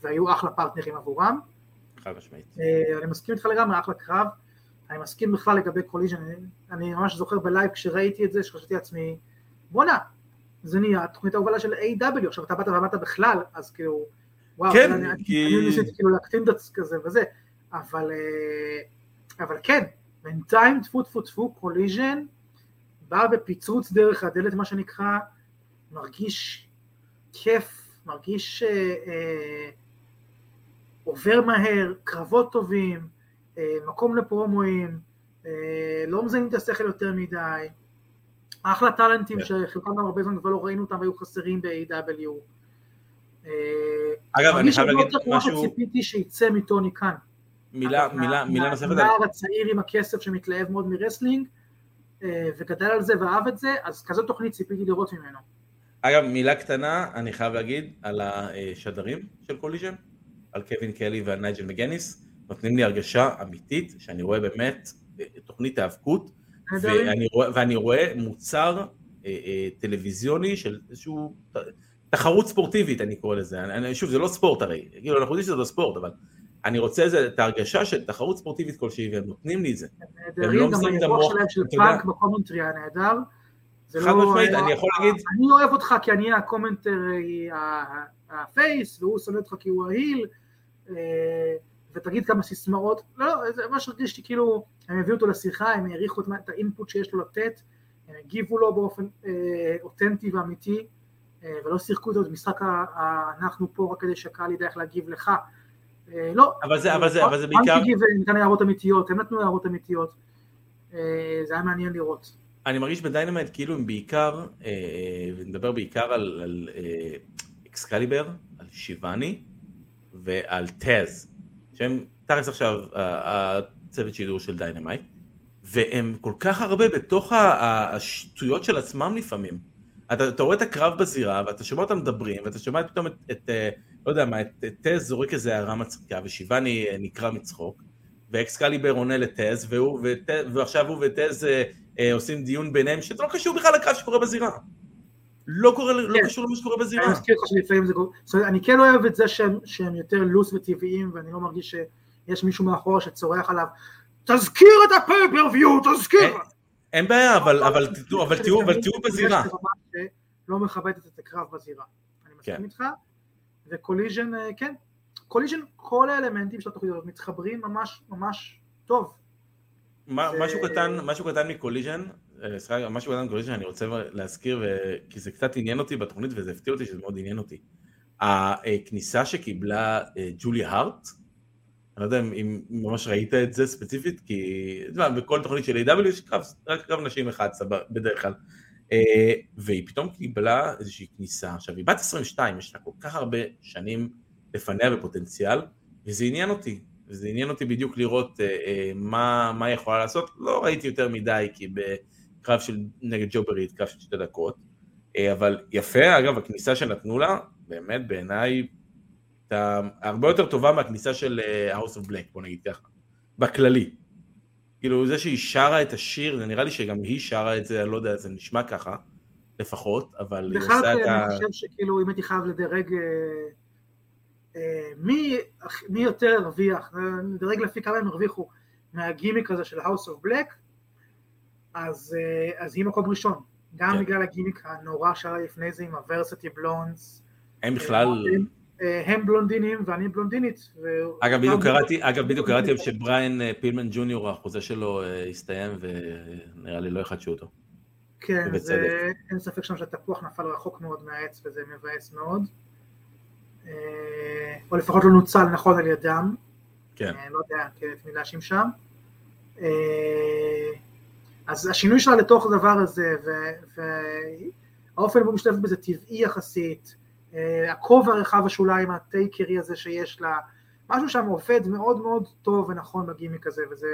והיו אחלה פרטנרים עבורם. חד משמעית. אני מסכים איתך לגמרי, אחלה קרב. אני מסכים בכלל לגבי Collision, אני, אני ממש זוכר ב live כשראיתי את זה, שחשבתי לעצמי, בואנה, זה נהיה תוכנית ההובלה של AEW. עכשיו אתה באת ואמרת בכלל, אז כאילו, וואו, כן, אני, כי- אני ניסיתי כאילו להקטין את זה כזה וזה, אבל, אה, אבל כן, בינתיים טפו טפו טפו, Collision, בא בפיצוץ דרך הדלת מה שנקרא, מרגיש כיף, מרגיש אה, אה, עובר מהר, קרבות טובים, אה, מקום לפרומואים, אה, לא מזיינים את השכל יותר מדי, אחלה טאלנטים כן. שחלקם הרבה זמן כבר לא ראינו אותם והיו חסרים ב-AEW. אגב, אני חייב להגיד משהו... משהו, ציפיתי שיצא מטוני כאן. מילה, מילה, מילה נוספת, הנער הצעיר עם הכסף שמתלהב מאוד מ wrestling, אה, וגדל על זה ואהב את זה, אז כזאת תוכנית ציפיתי לראות ממנו. אגב, מילה קטנה, אני חייב להגיד, על השדרים של Collision, על קווין קלי ועל נייג'ל מגניס, נותנים לי הרגשה אמיתית, שאני רואה באמת אה, תוכנית האבקות. ואני רואה, ואני רואה מוצר אה, טלוויזיוני של איזשהו תחרות ספורטיבית אני קורא לזה, אני, שוב זה לא ספורט הרי, כאילו אנחנו יודעים שזה לא ספורט, אבל אני רוצה איזה, את ההרגשה של תחרות ספורטיבית כלשהי והם נותנים לי את זה. נהדרים, גם האירוח שלהם של פאנק ב commentary היה נהדר. חד לא משמעית, אני יכול להגיד... אני אוהב אותך כי אני ה commentary ה face, והוא שונא אותך כי הוא ה heel, אה, ותגיד כמה סיסמאות, לא, לא, זה ממש הרגיש לי כאילו, הם הביאו אותו לשיחה, הם העריכו את ה input שיש לו לתת, הם הגיבו לו באופן אה, אותנטי ואמיתי, ולא שיחקו את משחק אנחנו פה רק כדי שהקהל ידע איך להגיב לך. לא. אבל זה, אבל זה, אבל זה בעיקר... אנטי גיב נתן הערות אמיתיות, הם נתנו הערות אמיתיות. זה היה מעניין לראות. אני מרגיש ב Dynamite כאילו הם בעיקר, ונדבר בעיקר על, על אקסקליבר, על שיבני ועל טז, שהם תכלס עכשיו הצוות שידור של Dynamite, והם כל כך הרבה בתוך השטויות של עצמם לפעמים. אתה, אתה רואה את הקרב בזירה, ואתה שומע אותם מדברים, ואתה שומע פתאום את, את אה, לא יודע מה, את, טז זורק איזה הערה מצחיקה, ושיבני אה, נקרע מצחוק, ואקסקליבר עונה לטז, והוא, וטז, ועכשיו הוא וטז אה, אה, עושים דיון ביניהם, שזה לא קשור בכלל לקרב שקורה בזירה. לא, קורה, לא כן. לא קשור למה שקורה בזירה. אני מזכיר לך שלפעמים זה קורה, זאת אומרת, אני כן אוהב את זה שהם, שהם יותר לוס וטבעיים, ואני לא מרגיש שיש מישהו מאחורה שצורח עליו, תזכיר את ה pay-per-view, תזכיר! אין בעיה, אבל, אבל, תראו, אבל תראו, אבל תראו בזירה. לא מכבדת את הקרב בזירה. אני מסכים כן. איתך, ו Collision, אה, כן, Collision, כל האלמנטים של התוכנית הזאת מתחברים ממש ממש טוב. משהו קטן, משהו קטן מ Collision, אה, סליחה, משהו קטן מ Collision אני רוצה להזכיר, כי זה קצת עניין אותי בתוכנית וזה הפתיע אותי שזה מאוד עניין אותי. הכניסה שקיבלה אה, ג'וליה הארט, אני לא יודע אם ממש ראית את זה ספציפית, כי בכל תוכנית של A.W. יש קרב, רק קרב נשים אחד בדרך כלל. אה, והיא פתאום קיבלה איזושהי כניסה, עכשיו היא בת 22, יש לה כל כך הרבה שנים לפניה בפוטנציאל, וזה עניין אותי, וזה עניין אותי בדיוק לראות אה, אה, מה, מה היא יכולה לעשות, לא ראיתי יותר מדי, כי בקרב של נגד ג'וברי קרב של שתי דקות, אה, אבל יפה, אגב, הכניסה שנתנו לה, באמת בעיניי, הרבה יותר טובה מהכניסה של אה, House of Black, בוא נגיד ככה, בכללי. כאילו זה שהיא שרה את השיר, זה נראה לי שגם היא שרה את זה, אני לא יודע, זה נשמע ככה, לפחות, אבל היא עושה את ה... אני חושב שכאילו אם הייתי חייב לדרג אה, אה, מי, מי יותר הרוויח, נדרג לפי כמה הם הרוויחו מהגימיק הזה של House of Black, אז, אז היא מקום ראשון, גם כן. בגלל הגימיק הנורא שהיה לפני זה עם הוורסיטי בלונדס. הם בכלל... הם, הם בלונדינים ואני בלונדינית. אגב, בדיוק קראתי, אגב, בדיוק קראתי שבריין אה, פילמן ג'וניור, החוזה שלו אה, הסתיים, ונראה לי לא יחדשו אותו. כן, זה, אין ספק שם שהתפוח נפל רחוק מאוד מהעץ, וזה מבאס מאוד. או לפחות לא נוצל נכון על ידם. כן. לא יודע את מי להאשים שם. אז השינוי שלה לתוך הדבר הזה, והאופן בו משתלבת בזה טבעי יחסית, אה, הכובע רחב השוליים הטייקרי הזה שיש לה, משהו שם עובד מאוד מאוד טוב ונכון בגימיק הזה, וזה,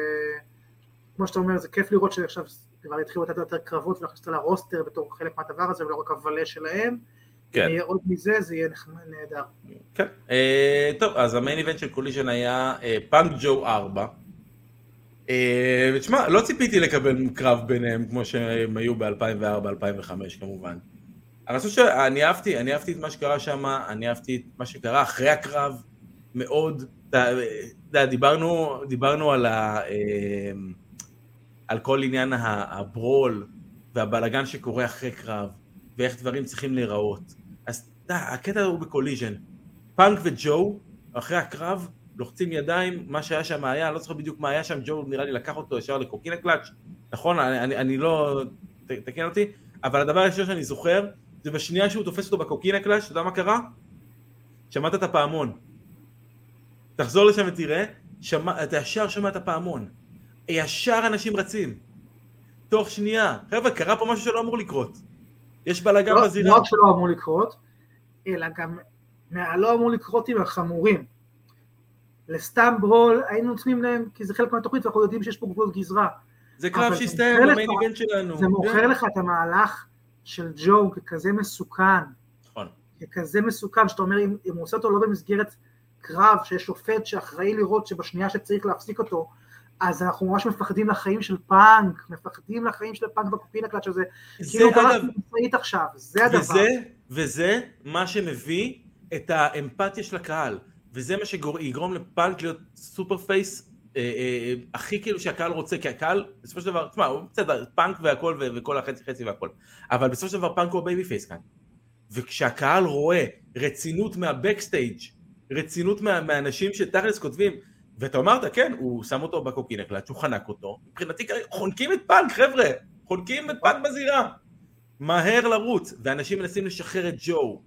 כמו שאתה אומר, זה כיף לראות שעכשיו כבר התחילו לתת יותר קרבות ולהכניס אותה לרוסטר בתור חלק מהדבר הזה, ולא רק הוולה שלהם. כן. אה, עוד מזה זה יהיה נהדר. כן. אה, טוב, אז ה main event של Collision היה פאנק ג'ו 4. ותשמע, לא ציפיתי לקבל קרב ביניהם כמו שהם היו ב-2004-2005 כמובן. אני חושב שאני אהבתי, אני אהבתי את מה שקרה שם, אני אהבתי את מה שקרה אחרי הקרב, מאוד, אתה יודע, דיברנו, דיברנו על, ה, אמ, על כל עניין ה brawl והבלגן שקורה אחרי קרב, ואיך דברים צריכים להיראות. אז אתה יודע, הקטע הוא ב Collision. פאנק וג'ו, אחרי הקרב, לוחצים ידיים, מה שהיה שם היה, לא זוכר בדיוק מה היה שם, ג'ו נראה לי לקח אותו ישר ל Coquina Clutch, נכון? אני, אני, אני לא... תקן אותי, אבל הדבר הראשון שאני זוכר, זה בשנייה שהוא תופס אותו ב Coquina Clutch, אתה יודע מה קרה? שמעת את הפעמון. תחזור לשם ותראה, שמע, אתה ישר שומע את הפעמון. ישר אנשים רצים. תוך שנייה. חבר'ה, קרה פה משהו שלא אמור לקרות. יש בלאגן לא, בזירה. לא רק שלא אמור לקרות, אלא גם מהלא אמור לקרות עם החמורים. לסתם ברול היינו נותנים להם, כי זה חלק מהתוכנית ואנחנו יודעים שיש פה גבול גזרה. זה קרב שהסתיים במיין איבנט שלנו. זה מוכר כן. לך את המהלך של ג'ו ככזה מסוכן, נכון. ככזה מסוכן, שאתה אומר אם, אם הוא עושה אותו לא במסגרת קרב שיש שופט שאחראי לראות שבשנייה שצריך להפסיק אותו, אז אנחנו ממש מפחדים לחיים של פאנק, מפחדים לחיים של פאנק ב Coquina Clutch הזה, זה כאילו קרה מבצעית עכשיו, זה הדבר. וזה, וזה מה שמביא את האמפתיה של הקהל, וזה מה שיגרום לפאנק להיות super face הכי כאילו שהקהל רוצה, כי הקהל בסופו של דבר, תשמע, הוא בסדר, פאנק והכל וכל החצי חצי והכל, אבל בסופו של דבר פאנק הוא ה babyface כאן, וכשהקהל רואה רצינות מה backstage, רצינות מה, מהאנשים שתכלס כותבים, ואתה אמרת, כן, הוא שם אותו ב Coquina Clutch, הוא חנק אותו, מבחינתי חונקים את פאנק, חבר'ה, חונקים את פאנק בזירה, מהר לרוץ, ואנשים מנסים לשחרר את ג'ו.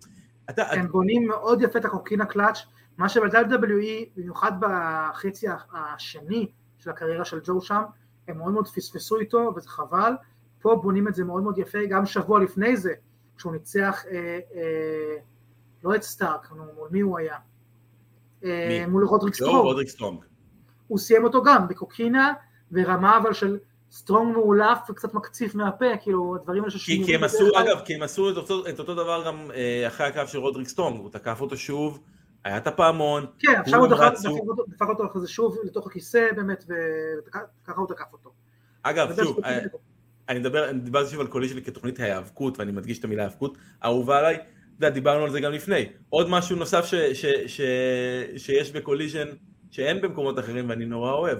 אתה, הם בונים מאוד יפה את ה Coquina Clutch, מה שב-WWE, במיוחד בחצי השני של הקריירה של ג'ו שם, הם מאוד מאוד פספסו איתו, וזה חבל. פה בונים את זה מאוד מאוד יפה, גם שבוע לפני זה, כשהוא ניצח, אה, אה, לא את סטארק, נו, מול מי הוא היה? אה, מי? מול רודריק סטרונג. הוא סיים אותו גם ב Coquina, ברמה אבל של סטרונג מעולף וקצת מקציף מהפה, כאילו, הדברים האלה כי, ששימורים כי הם עשו. אגב, כי הם עשו את אותו, את אותו דבר גם אה, אחרי הקרב של רודריק סטרונג, הוא תקף אותו שוב, היה את הפעמון, כן, עכשיו הוא דפק אותו אחרי זה שוב לתוך הכיסא באמת, וככה הוא תקף אותו. אגב, שוב. אה, אני מדבר, אני דיברתי שוב על Collision כתוכנית ההיאבקות, ואני מדגיש את המילה היאבקות, אהובה עליי, אתה יודע, דיברנו על זה גם לפני. עוד משהו נוסף ש, ש, ש, שיש ב Collision, שאין במקומות אחרים, ואני נורא אוהב.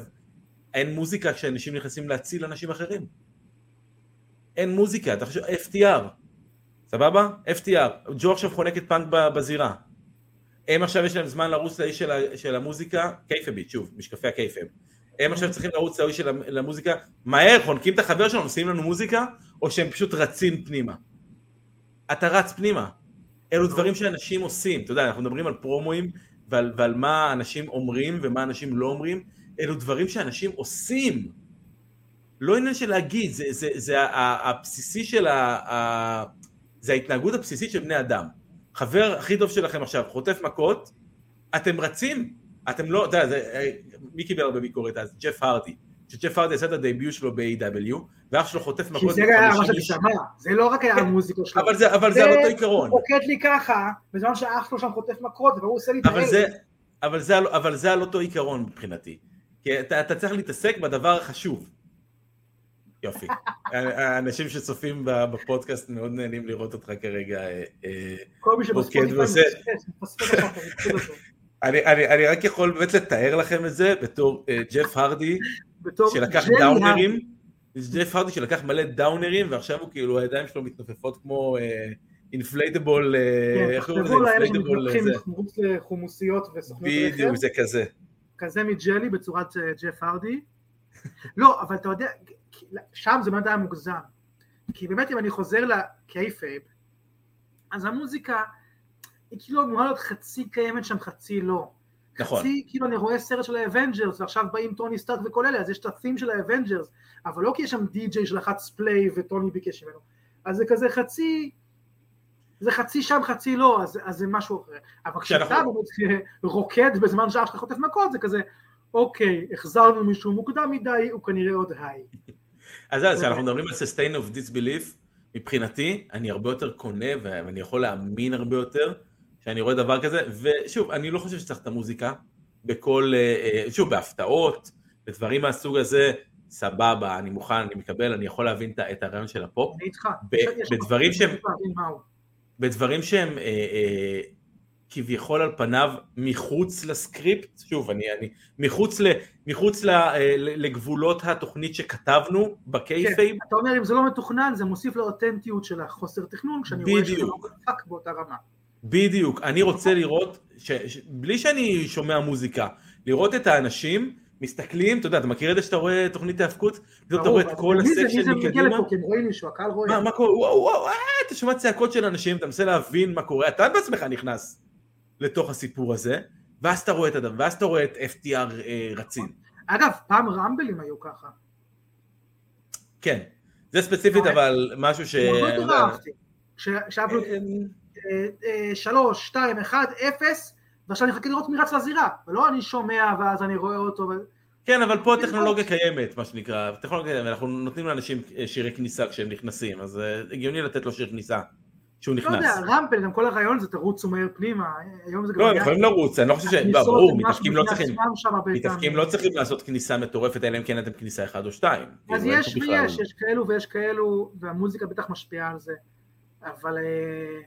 אין מוזיקה כשאנשים נכנסים להציל אנשים אחרים. אין מוזיקה, אתה חושב, FTR, סבבה? FTR, ג'ו עכשיו חונק את פאנק בזירה. הם עכשיו יש להם זמן לרוץ לאיש של, של המוזיקה, kayfabe, שוב, משקפי ה kayfabe. הם עכשיו צריכים לרוץ לאיש של המ- למוזיקה, מהר, חונקים את החבר שלנו, עושים לנו מוזיקה, או שהם פשוט רצים פנימה. אתה רץ פנימה. אלו דברים שאנשים עושים, אתה יודע, אנחנו מדברים על פרומואים ועל, ועל מה אנשים אומרים ומה אנשים לא אומרים, אלו דברים שאנשים עושים. לא עניין של להגיד, זה, זה, זה הבסיסי של. ה... זה ההתנהגות הבסיסית של בני אדם. חבר הכי טוב שלכם עכשיו חוטף מכות, אתם רצים, אתם לא, אתה יודע, זה- מי קיבל הרבה ביקורת אז? ג'ף הרדי. שג'ף הרדי עשה את הדייביוט שלו ב-AW, ואח שלו חוטף כי מכות זה היה מה 50 שנשמע, זה לא רק היה כן, המוזיקה שלו. אבל זה, אבל זה על אותו עיקרון. הוא רוקד לי ככה, בזמן שאח שלו שם חוטף מכות, והוא עושה לי את אבל. זה, אבל, זה, על- אבל זה על אותו עיקרון מבחינתי. כי אתה, אתה צריך להתעסק בדבר החשוב. יופי. האנשים שצופים בפודקאסט מאוד נהנים לראות אותך כרגע. אה, אה, שב Spotify ועושה-. אני, אני, אני רק יכול באמת לתאר לכם את זה בתור אה, ג'ף הרדי, שלקח דאונרים, ג'ף הרדי שלקח מלא דאונרים, ועכשיו הוא כאילו, הידיים שלו מתנופפות כמו inflatable, כן, איך קוראים לזה? תחשבו inflatable. מחוץ לחומוסיות וסוכנות רכב, בדיוק, זה כזה. כזה מג'לי בצורת ג'ף הרדי. לא, אבל אתה יודע, שם זה באמת היה מוגזם. כי באמת אם אני חוזר ל kayfabe, אז המוזיקה היא כאילו אמורה להיות חצי קיימת שם, חצי לא. נכון. חצי, כאילו אני רואה סרט של ה Avengers, ועכשיו באים טוני סטארק וכל אלה, אז יש את ה theme של ה Avengers, אבל לא כי יש שם די-ג'יי שלחץ play וטוני ביקש ממנו. אז זה כזה חצי, זה חצי שם, חצי לא, אז, אז זה משהו אחר. אבל כשאתה באמת רוקד בזמן שאח שלך חוטף מכות, זה כזה, אוקיי, החזרנו מישהו מוקדם מדי, הוא כנראה עוד high. אז אז כשאנחנו מדברים על sustain of disbelief, מבחינתי, אני הרבה יותר קונה ואני יכול להאמין הרבה יותר שאני רואה דבר כזה, ושוב, אני לא חושב שצריך את המוזיקה בכל, אה, אה, שוב, בהפתעות, בדברים מהסוג הזה, סבבה, אני מוכן, אני מקבל, אני יכול להבין את הרעיון של הפופ, אני איתך. בדברים שהם-. בדברים שהם אה, אה, כביכול על פניו מחוץ לסקריפט, שוב, אני, אני מחוץ, ל, מחוץ ל, אה, לגבולות התוכנית שכתבנו ב kayfabe, כן, אתה אומר אם זה לא מתוכנן זה מוסיף לאותנטיות של החוסר תכנון כשאני רואה שזה לא בדיוק. מפק באותה רמה. בדיוק, אני רוצה לראות, ש, ש, בלי שאני שומע מוזיקה, לראות את האנשים מסתכלים, אתה יודע, אתה מכיר את זה שאתה רואה תוכנית ההאבקות? פתאום אתה רואה את כל מי זה- מי זה ה section מגיע מקדימה, לפה כי הם רואים מישהו, הקהל רואה. מה, מה קורה, וואו וואו, אה, אתה שומע צעקות של אנשים, אתה מנסה להבין מה קורה, אתה בעצמך נכנס לתוך הסיפור הזה, ואז אתה רואה את הדבר, ואז אתה רואה את FTR אה, רצים. אגב, פעם רמבלים היו ככה. כן, זה ספציפית אבל משהו ש... הרבה יותר אהבתי. כש- שהיה לו אה, אה, אה, שלוש, שתיים, אחד, אפס, ועכשיו אני מחכה לראות מי רץ לזירה, ולא אני שומע ואז אני רואה אותו. כן, אבל פה הטכנולוגיה קיימת, מה שנקרא, הטכנולוגיה קיימת, אנחנו נותנים לאנשים שירי כניסה כשהם נכנסים, אז הגיוני לתת לו שיר כניסה שהוא לא נכנס. יודע, Rumble, גם כל הרעיון זה תרוצו מהר פנימה, היום זה גם לא, הם יכולים לרוץ, אני לא חושב ש... ברור, מתאבקים לא צריכים, מתאבקים פעמים. לא צריכים לעשות כניסה מטורפת, אלא אם כן אתם כניסה אחד או שתיים. אז כאילו, אין יש ויש, יש כאלו ויש כאלו, והמוזיקה בטח משפיעה על זה, אבל אה,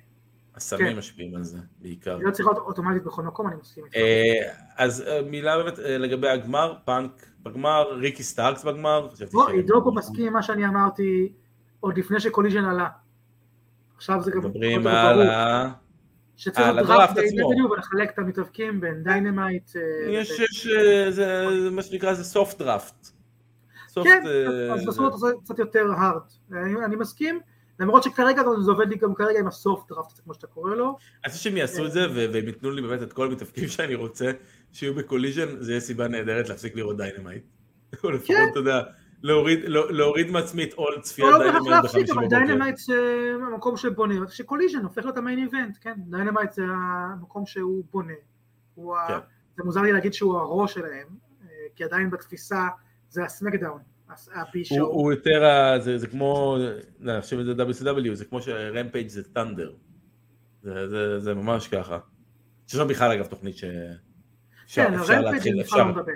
הסמים כן. משפיעים על זה, בעיקר. היא לא צריכה להיות אוטומטית בכל מקום, אני מסכים איתך. אה, אז אה, מילה באמת לגבי הגמר, פאנק בגמר, ריקי סטארקס בגמר. בוא, עידו פה מסכים עם מה שאני אמרתי עוד לפני ש Collision עלה. עכשיו זה גם... מדברים. על ה... שצריך הדראפט דראפט עצמו. בדיוק ולחלק את המתאבקים בין Dynamite. אה, יש, יש, אה, זה זה מה שנקרא, זה soft draft. כן, אז עשו אותו קצת יותר hard. אני מסכים, למרות שכרגע זה עובד לי גם כרגע עם ה soft draft, כמו שאתה קורא לו. אני חושב שהם יעשו את זה והם ייתנו לי באמת את כל המתאבקים שאני רוצה שיהיו ב Collision, זה יהיה סיבה נהדרת להפסיק לראות Dynamite. או לפחות, כן. אתה יודע, להוריד- לא- להוריד מעצמי את עול צפיית לא בהכרח Dynamite להפסיק, בחמישי אבל בבוקר. Dynamite זה המקום שבונה, ש Collision הופך להיות ה main event, כן? Dynamite זה המקום שהוא בונה. הוא ה- כן. זה מוזר לי להגיד שהוא הראש שלהם, אה, כי עדיין בתפיסה זה ה SmackDown, הוא-. הוא יותר, ה- זה זה כמו, לא, אני חושב שזה WCW, זה כמו ש Rampage זה Thunder. זה- זה- זה ממש ככה. שם בכלל אגב תוכנית ש... אפשר כן, אפשר להתחיל, אפשר- לא מדבר.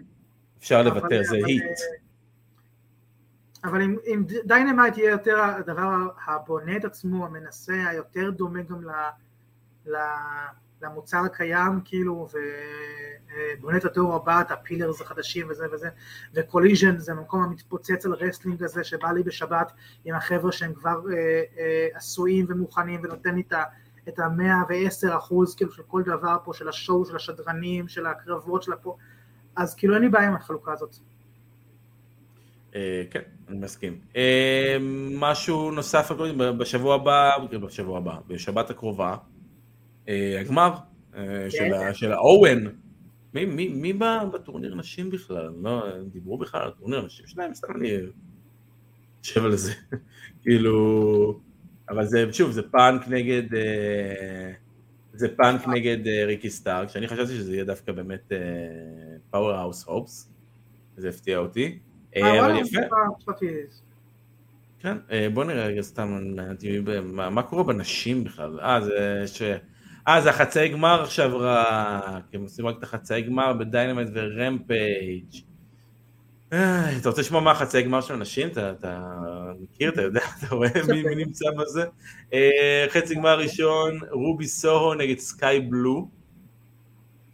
אפשר אבל- לוותר, זה heat. אה, אבל אם, אם Dynamite יהיה יותר הדבר הבונה את עצמו, המנסה, היותר דומה גם ל, ל, למוצר הקיים, כאילו, ובונה את התיאור הבא, את ה pillars החדשים וזה וזה, ו Collision זה המקום המתפוצץ על wrestling הזה, שבא לי בשבת עם החבר'ה שהם כבר אה, אה, עשויים ומוכנים, ונותן לי את ה... את המאה ועשר אחוז כאילו של כל דבר פה, של השואו, של השדרנים, של הקרבות של הפה, אז כאילו אין לי בעיה עם החלוקה הזאת. אה, כן, אני מסכים. אה, משהו נוסף בשבוע הבא, כאילו, בשבוע הבא, בשבת הקרובה, אה, הגמר אה, של כן. האוון. מי- מי מי בא בטורניר נשים בכלל? לא, דיברו בכלל על טורניר הנשים שלהם? סתם אני חושב על זה. כאילו, אבל זה, שוב, זה פאנק נגד, זה פאנק נגד ריקי סטארקס, שאני חשבתי שזה יהיה דווקא באמת Powerhouse Hobbs, זה הפתיע אותי. אה, אה, כן, אה, בוא נראה רגע סתם, מה קורה בנשים בכלל? אה, זה ש... אה, זה החצאי גמר עכשיו רק, הם עושים רק את החצאי גמר ב Dynamite ו Rampage. אתה רוצה לשמוע מה החצאי גמר של הנשים? אתה, מכיר, אתה יודע, אתה רואה מי, נמצא בזה? חצי גמר ראשון, רובי סוהו נגד סקאי בלו.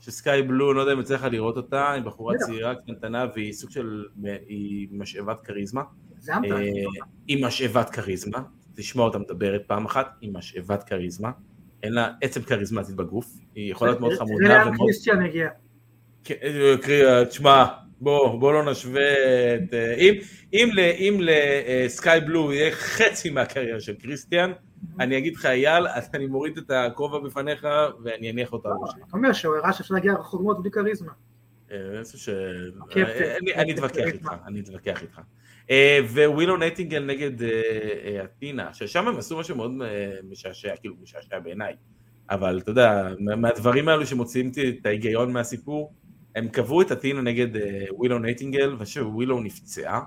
שסקאי בלו, לא יודע אם יצא לך לראות אותה, היא בחורה. צעירה, קטנטנה, והיא סוג של, היא משאבת כריזמה. אה, עם משאבת כריזמה, תשמע אותה מדברת פעם אחת, עם משאבת כריזמה, אין לה עצם כריזמטית בגוף, היא יכולה להיות מאוד חמודה לאן ומאוד... קריסטיאן הגיע. כן, אה, קריא, תשמע, בוא, בוא לא נשווה את... אה, אם, אם, ל- אם לסקאי בלו יהיה חצי מהקריירה של קריסטיאן, אני אגיד לך, אייל, אני מוריד את הכובע בפניך ואני אניח אותה על ראשי. אתה אומר שהוא הראה שאפשר להגיע רחוק מאוד בלי כריזמה. אה, אני אה, אתווכח איתך. אני אתווכח איתך. אה, ווילו נטינגל נגד אה, אה, אתינה, ששם הם עשו משהו מאוד אה, משעשע, כאילו משעשע בעיניי, אבל אתה יודע, מה- מהדברים האלו שמוציאים את ההיגיון מהסיפור, הם קבעו את אתינה נגד אה, ווילו נייטינגל, ושוב, ווילו נפצעה,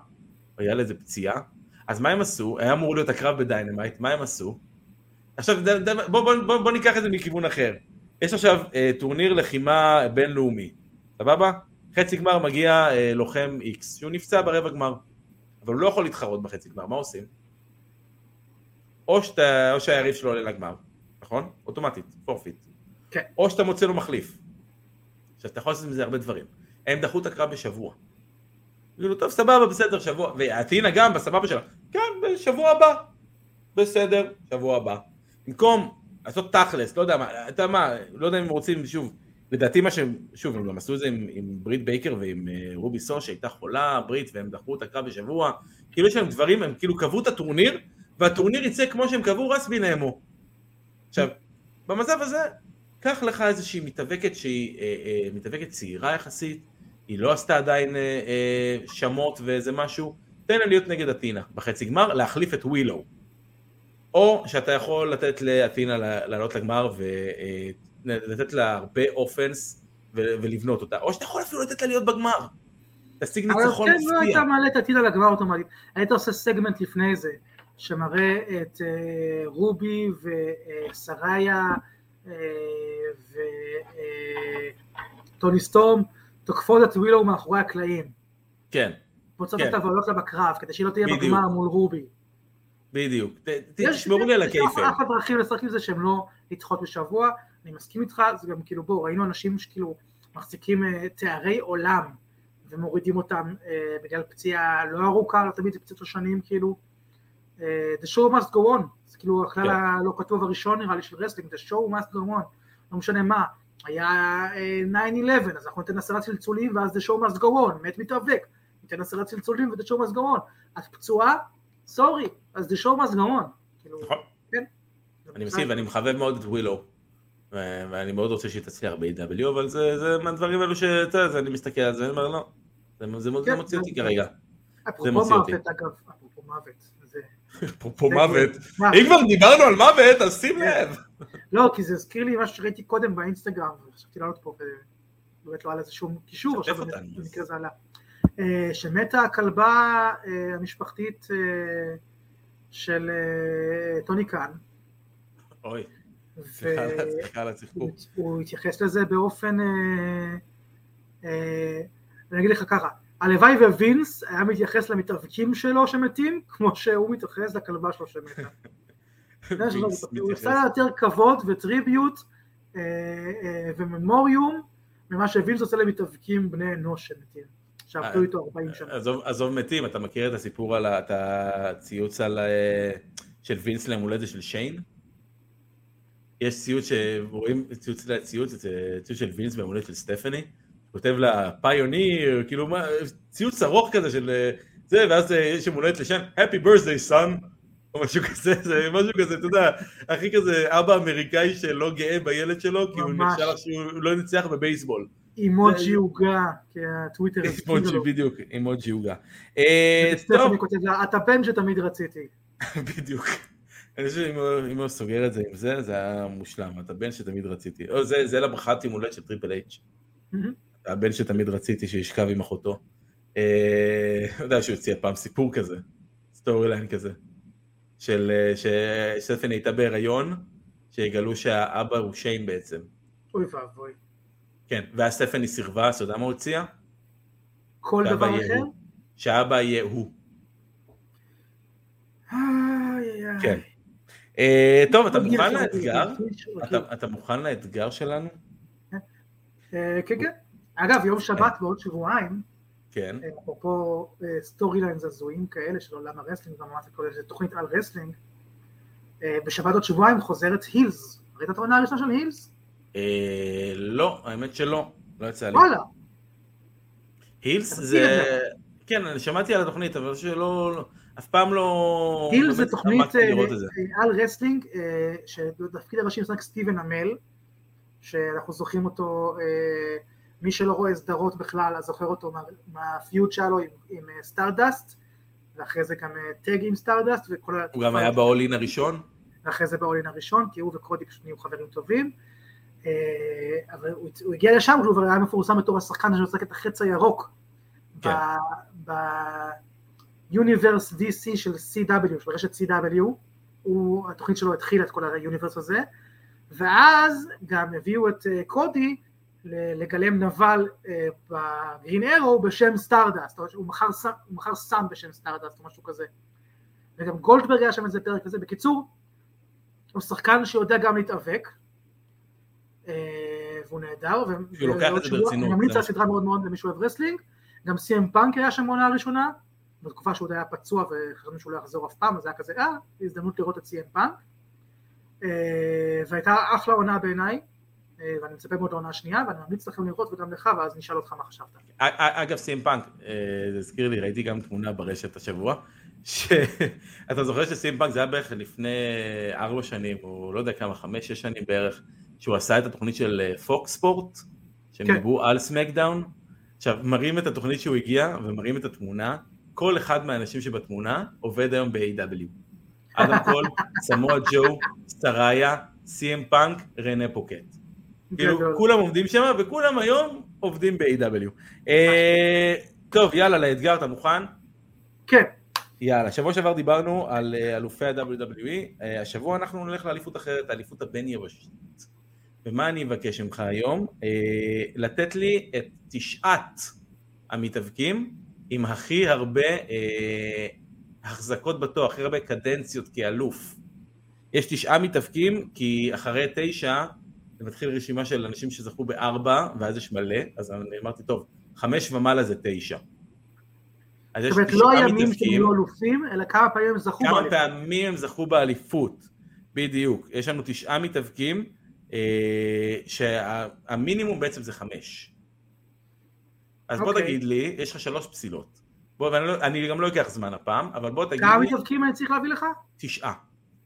היה לה איזה פציעה, אז מה הם עשו? היה אמור להיות הקרב ב Dynamite, מה הם עשו? עכשיו, בוא, בוא, בוא, בוא ניקח את זה מכיוון אחר. יש עכשיו אה, טורניר לחימה בינלאומי, סבבה? חצי גמר מגיע אה, לוחם איקס, שהוא נפצע ברבע גמר, אבל הוא לא יכול להתחרות בחצי גמר, מה עושים? או, שאתה, או שהיריב שלו עולה לגמר, נכון? אוטומטית, forfeit. כן. או שאתה מוצא לו מחליף. עכשיו, אתה יכול לעשות עם זה הרבה דברים. הם דחו את הקרב בשבוע. כאילו, טוב, סבבה, בסדר, שבוע, ואתינה גם בסבבה שלה, כן, בשבוע הבא. בסדר, שבוע הבא. במקום לעשות תכלס, לא יודע מה, אתה מה, לא יודע אם רוצים, שוב, לדעתי מה שהם, שוב, הם גם עשו את זה עם, עם ברית בייקר ועם אה, רובי סוהו שהייתה חולה, ברית, והם דחו את הקרב בשבוע, כאילו יש להם דברים, הם כאילו קבעו את הטורניר, והטורניר יצא כמו שהם קבעו רס בינמו. עכשיו, במצב הזה, קח לך איזושהי מתאבקת שהיא אה, אה, מתאבקת צעירה יחסית, היא לא עשתה עדיין אה, אה, שמות ואיזה משהו, תן לה להיות נגד אתינה בחצי גמר, להחליף את ווילו. או שאתה יכול לתת לאתינה לעלות לגמר ולתת לה הרבה אופנס ולבנות אותה, או שאתה יכול אפילו לתת לה להיות בגמר. תשיג אבל ניצחון כן, לא מפתיע. היית מעלה את הטיל על הגמר אוטומטית. היית עושה סגמנט לפני זה. שמראה את אה, רובי ושריה וטוני סטורם תוקפות את ווילו מאחורי הקלעים. כן. רוצות כן. את הבעלות לה בקרב, כדי שהיא לא תהיה. בגמר מול רובי. בדיוק. יש- תשמרו לי על יש הקייפל. אחלה דרכים לשחק עם זה שהם לא לדחות בשבוע, אני מסכים איתך, זה גם כאילו בואו, ראינו אנשים שכאילו מחזיקים אה, תארי עולם ומורידים אותם אה, בגלל פציעה לא ארוכה, לא תמיד זה פציעות של שנים כאילו. אה, the show must go on, זה כאילו הכלל כן. הלא כתוב הראשון נראה לי של wrestling, the show must go on, לא משנה מה, היה אה, 9-11 אז אנחנו ניתן עשרה צלצולים ואז the show must go on, מת מתאבק, ניתן עשרה צלצולים ו-the show must go on, את פצועה? sorry, אז the show must go on. כאילו, נכון. כן. אני מסכים, ואני מחבב מאוד את ווילו. ואני מאוד רוצה שהיא תצליח ב-AW, אבל זה זה מהדברים האלו שאתה יודע, אני מסתכל על זה, אני אומר לא. זה- זה זה כן, מוציא אותי זה- כרגע. אפרופו מוציא אותי. מוות, אגב, אפרופו מוות, זה... אפרופו זה- מוות. אם כבר דיברנו על מוות, אז שים כן. לב. לא, כי זה הזכיר לי מה שראיתי קודם באינסטגרם, וחשבתי לעלות פה, ובאמת לא היה לזה שום קישור, עכשיו. במקרה זה עלה. אה, שמתה הכלבה אה, המשפחתית אה, של טוני קאן, אוי, סליחה על- הצחקוק. הוא התייחס לזה באופן, אני אגיד לך ככה, הלוואי ווינס היה מתייחס למתאבקים שלו שמתים, כמו שהוא מתייחס לכלבה שלו שמתה. הוא. עשה יותר כבוד ו tribute אה, אה, ו memoriam ממה שווינס עושה למתאבקים בני אנוש שמתים, שעבדו אה, איתו 40 שנה. עזוב, מתים, אתה מכיר את הסיפור על הציוץ של וינס ליום הולדת של שיין? יש ציוץ שרואים, ציוץ, ציוץ, ציוץ של וינס ביום הולדת של סטפני, כותב לה פיוניר, כאילו מה, ציוץ ארוך כזה של זה, ואז יש יום הולדת לשם, Happy birthday son, משהו כזה, זה משהו כזה, אתה יודע, הכי כזה אבא אמריקאי שלא גאה בילד שלו, כי הוא. נחשב שהוא לא ניצח בבייסבול. אימוג'י עוגה, כי הטוויטר אימוג'י. בדיוק, אימוג'י עוגה. אה, טוב, אתה בן שתמיד רציתי. בדיוק. אני חושב שאם הוא- סוגר את זה עם זה, זה היה מושלם. אתה בן שתמיד רציתי. או, זה לברכת יום הולדת של טריפל אייץ'. הבן שתמיד רציתי שישכב עם אחותו. אה, אתה יודע שהוא הציע פעם סיפור כזה, storyline כזה, של אה, שסטפני הייתה בהיריון, שיגלו שהאבא הוא שיין בעצם. אוי ואבוי. כן, ואז סטפני סירבה, אז אתה יודע מה הציע? כל דבר אחר? הוא. שהאבא יהיה הוא. כן. אה, טוב, אתה מוכן לאתגר? אתה- מוכן לאתגר שלנו? אה, כן, כן. אגב, יום שבת בעוד שבועיים, כן. אה, אפרופו אה, storylines הזויים כאלה של עולם ה wrestling, גם אמרתי כל איזה תוכנית על wrestling, אה, בשבת עוד שבועיים חוזרת Heels. ראית את העונה הראשונה של Heels? אה, לא, האמת שלא, לא יצא לי. וואלה. Heels זה... כן, אני שמעתי על התוכנית, אבל שלא... לא- אף פעם לא... Heels זה תוכנית את זה. אה, על wrestling, אה, שבתפקיד הראשי משחק סטיבן אמל, שאנחנו זוכרים אותו, אה, מי שלא רואה סדרות בכלל, אז זוכר אותו מה- מה feud שלו עם- עם אה, Stardust, ואחרי זה גם אה, tag עם Stardust, וכל ה... הוא גם היה ב All In הראשון? ואחרי זה ב All In הראשון, כי הוא וקודי פשוט נהיו חברים טובים. אה, אבל הוא, הוא הגיע לשם, הוא כבר היה מפורסם בתור השחקן שעושה את החץ הירוק. כן. ב universe DC של CW, של רשת CW, הוא, התוכנית שלו התחילה את כל ה universe הזה, ואז גם הביאו את אה, קודי לגלם נבל אה, ב Green Arrow בשם Stardust, או הוא מכר הוא מכר סם בשם Stardust או משהו כזה. וגם גולדברג היה שם איזה פרק כזה. בקיצור, הוא שחקן שיודע גם להתאבק, אה, והוא נהדר, ו- שהוא לוקח את ועוד זה שבוע- ברצינות, אני ממליץ על הסדרה מאוד מאוד למי שאוהב wrestling, גם סי.אם פאנק היה שם בעונה הראשונה, בתקופה שהוא עוד היה פצוע וחשבנו שהוא לא יחזור אף פעם, אז זה היה כזה, אה, הזדמנות לראות את סי.אם פאנק, אה, והייתה אחלה עונה בעיניי, ואני מצפה מאוד לעונה השנייה, ואני ממליץ לכם לראות וגם לך, ואז נשאל אותך מה חשבת. א- א- אגב, סי.אם פאנק, אה, זה הזכיר לי, ראיתי גם תמונה ברשת השבוע, שאתה זוכר שסי.אם פאנק זה היה בערך לפני ארבע שנים, או לא יודע כמה, חמש, שש שנים בערך, שהוא עשה את התוכנית של Fox Sports, שהם כן. דיברו על SmackDown. עכשיו, מראים את התוכנית שהוא הגיע, ומראים את התמונה, כל אחד מהאנשים שבתמונה עובד היום ב-AEW. אדם קול, סמואל ג'ו, סראיה, סי.אם פאנק, רנה פאקט. כאילו. כולם עומדים שם, וכולם היום עובדים ב-AW. אה, טוב, יאללה, לאתגר, אתה מוכן? כן, יאללה, שבוע שעבר דיברנו על אה, אלופי ה-WWE, אה, השבוע אנחנו נלך לאליפות אחרת, האליפות הבין-יבשתית. ומה אני אבקש ממך היום? לתת לי את תשעת המתאבקים עם הכי הרבה החזקות בתואר, הכי הרבה קדנציות כאלוף. יש תשעה מתאבקים, כי אחרי תשע מתחיל רשימה של אנשים שזכו בארבע, ואז יש מלא, אז אני אמרתי, טוב, חמש ומעלה זה תשע. אז זאת אומרת, תשעה לא הימים שהם מתאבקים. לא אלופים, אלא כמה פעמים הם זכו כמה באליפות. פעמים הם זכו באליפות, בדיוק. יש לנו תשעה מתאבקים, אה, שהמינימום בעצם זה חמש. אז בוא אוקיי. תגיד לי, יש לך שלוש פסילות. בוא, ואני לא, אני גם לא אקח זמן הפעם, אבל בוא תגיד כמה לי, מתאבקים אני צריך להביא לך? תשעה.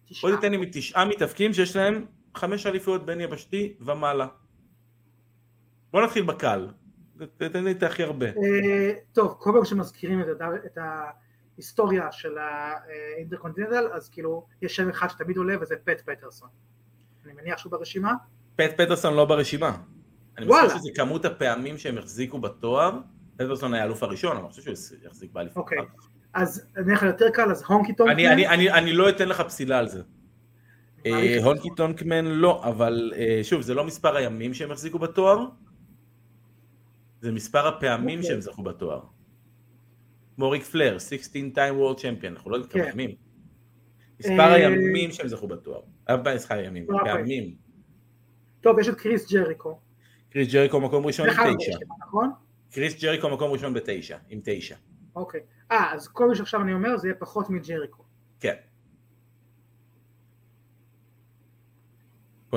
תשעה. בוא תיתן לי מתשעה מתאבקים שיש להם חמש אליפויות בין יבשתי ומעלה. בוא נתחיל בקל. תתן לי את הכי הרבה. אה, טוב, כל פעם שמזכירים את ההיסטוריה של האינטרקונטיננטל, אז כאילו, יש שם אחד שתמיד עולה וזה פט פטרסון. אני מניח שהוא ברשימה. פט פטרסון לא ברשימה. אני. חושב שזה כמות הפעמים שהם החזיקו בתואר. פטרסון היה האלוף הראשון, אני חושב שהוא יחזיק באליפות. אוקיי. אז אני אלך יותר קל, אז הונקי אני, אני לא אתן לך פסילה על זה. אה, הונקי טונקמן לא, אבל אה, שוב, זה לא מספר הימים שהם החזיקו בתואר, זה מספר הפעמים אוקיי. שהם זכו בתואר. כמו ריק פלר, 16 time world champion, אנחנו לא יודעים כמה כן. ימים. מספר אה, הימים שהם זכו בתואר. מספר הימים, אוקיי. פעמים. טוב, יש את קריס ג'ריקו. קריס ג'ריקו מקום ראשון עם תשע. נכון? קריס ג'ריקו מקום ראשון בתשע, עם תשע. אוקיי. אה, אז כל מה שעכשיו אני אומר זה יהיה פחות מג'ריקו. כן.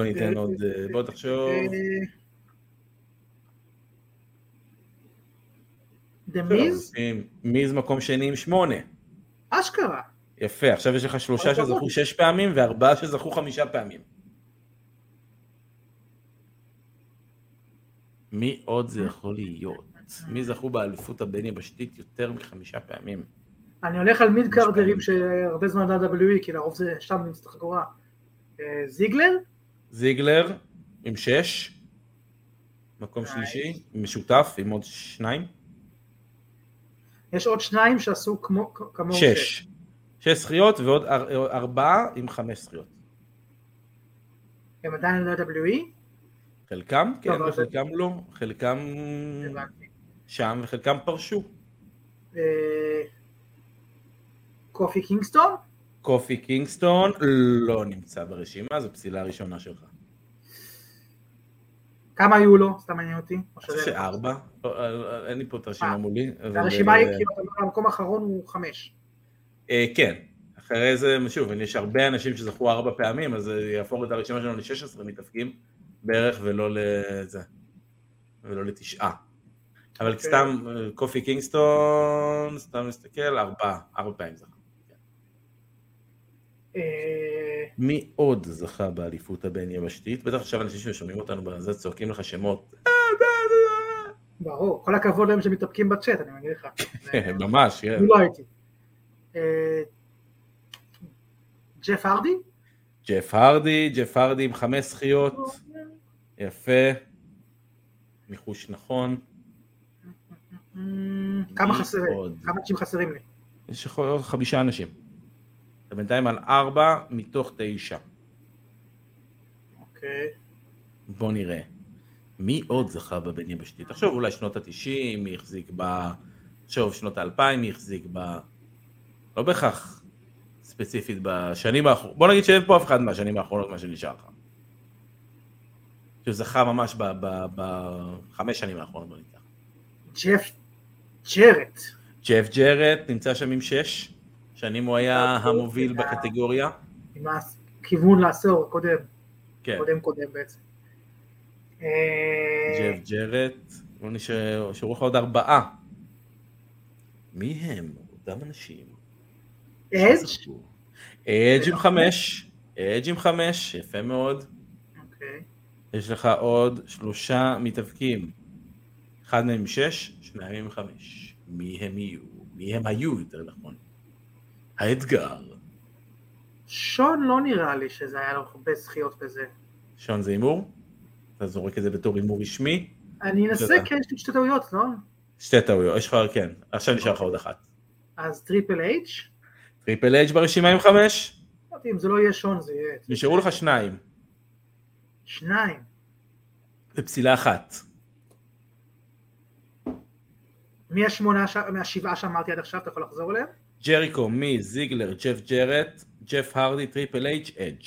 בוא ניתן אה, עוד, אה, בוא תחשוב. אה, דה מיז? מיז מקום שני עם שמונה. אשכרה. יפה, עכשיו יש לך שלושה הכבוד. שזכו שש פעמים וארבעה שזכו חמישה פעמים. מי עוד זה יכול להיות? מי זכו באליפות הבין יבשתית יותר מחמישה פעמים? אני הולך על מיד קארדרים שהרבה זמן ל-WWE, כי לרוב זה שם נמצאת החגורה. אה, זיגלר? זיגלר עם שש, מקום נייס. שלישי, משותף עם עוד שניים, יש עוד שניים שעשו כמו- כמוהו שש. שש זכיות ועוד אר- ארבעה עם חמש זכיות. הם עדיין ל-WWE? חלקם כן אז- וחלקם לא, חלקם. שם וחלקם פרשו. אה, קופי קינגסטון? קופי קינגסטון לא נמצא ברשימה, זו פסילה ראשונה שלך. כמה היו לו? סתם מעניין אותי. או אני חושב שארבע, לא, אה, אין לי פה את הרשימה אה, מולי. אבל, הרשימה היא אה, כאילו, המקום האחרון הוא חמש. אה, כן, אחרי זה, שוב, יש הרבה אנשים שזכו ארבע פעמים, אז זה יהפוך את הרשימה שלנו ל-16 מתאפקים בערך, ולא לזה, ולא לתשעה. אבל אוקיי. סתם, אה, קופי קינגסטון, סתם נסתכל, ארבעה, ארבע פעמים זכה. אה, מי עוד זכה באליפות הבין יבשתית? בטח עכשיו אנשים ששומעים אותנו בזה צועקים לך שמות. ברור, כל הכבוד להם שמתאפקים בצ'אט, אני מגיד לך. זה- ממש, כן. לא הייתי. אה, ג'ף הרדי? ג'ף הרדי, ג'ף הרדי עם חמש זכיות, יפה. ניחוש נכון. כמה חסרים? כמה אנשים חסרים לי? יש עוד חמישה אנשים. אתה בינתיים על ארבע מתוך תשע. אוקיי. בוא נראה. מי עוד זכה בבין יבשתי? תחשוב אולי שנות התשעים, מי החזיק ב... תחשוב שנות האלפיים, מי החזיק ב... לא בהכרח ספציפית בשנים האחרונות. בוא נגיד שאין פה אף אחד מהשנים האחרונות מה שנשאר לך. שזכה ממש ב- ב- בחמש שנים האחרונות בוא ניקח. ג'ף ג'רט. ג'ף ג'רט נמצא שם עם שש, שנים הוא היה המוביל. בקטגוריה. עם הכיוון לעשור הקודם. כן, קודם קודם בעצם. אה, ג'ף ג'רט, נשארו לך עוד ארבעה. מי הם אותם אנשים? אדג'? שזכו? אדג' עם חמש, אדג' עם חמש, יפה מאוד. אוקיי. יש לך עוד שלושה מתאבקים. אחד מהם שש, שניים עם חמש. מי הם יהיו? מי הם היו יותר נכון? האתגר. שון לא נראה לי שזה היה לו הרבה זכיות בזה. שון זה הימור? אתה זורק את זה בתור הימור רשמי? אני אנסה. כן, יש לי שתי טעויות, לא? שתי טעויות, יש לך, כן, עכשיו נשאר לך עוד אחת. אז טריפל אייץ'? טריפל אייץ' ברשימה עם חמש? אמרתי, אם זה לא יהיה שון זה יהיה... נשארו לך שניים. שניים. ופסילה אחת. מי השמונה, מהשבעה שאמרתי עד עכשיו, אתה יכול לחזור אליהם? ג'ריקו, מי, זיגלר, ג'ף ג'רט, ג'ף הרדי, טריפל אייץ', אדג'.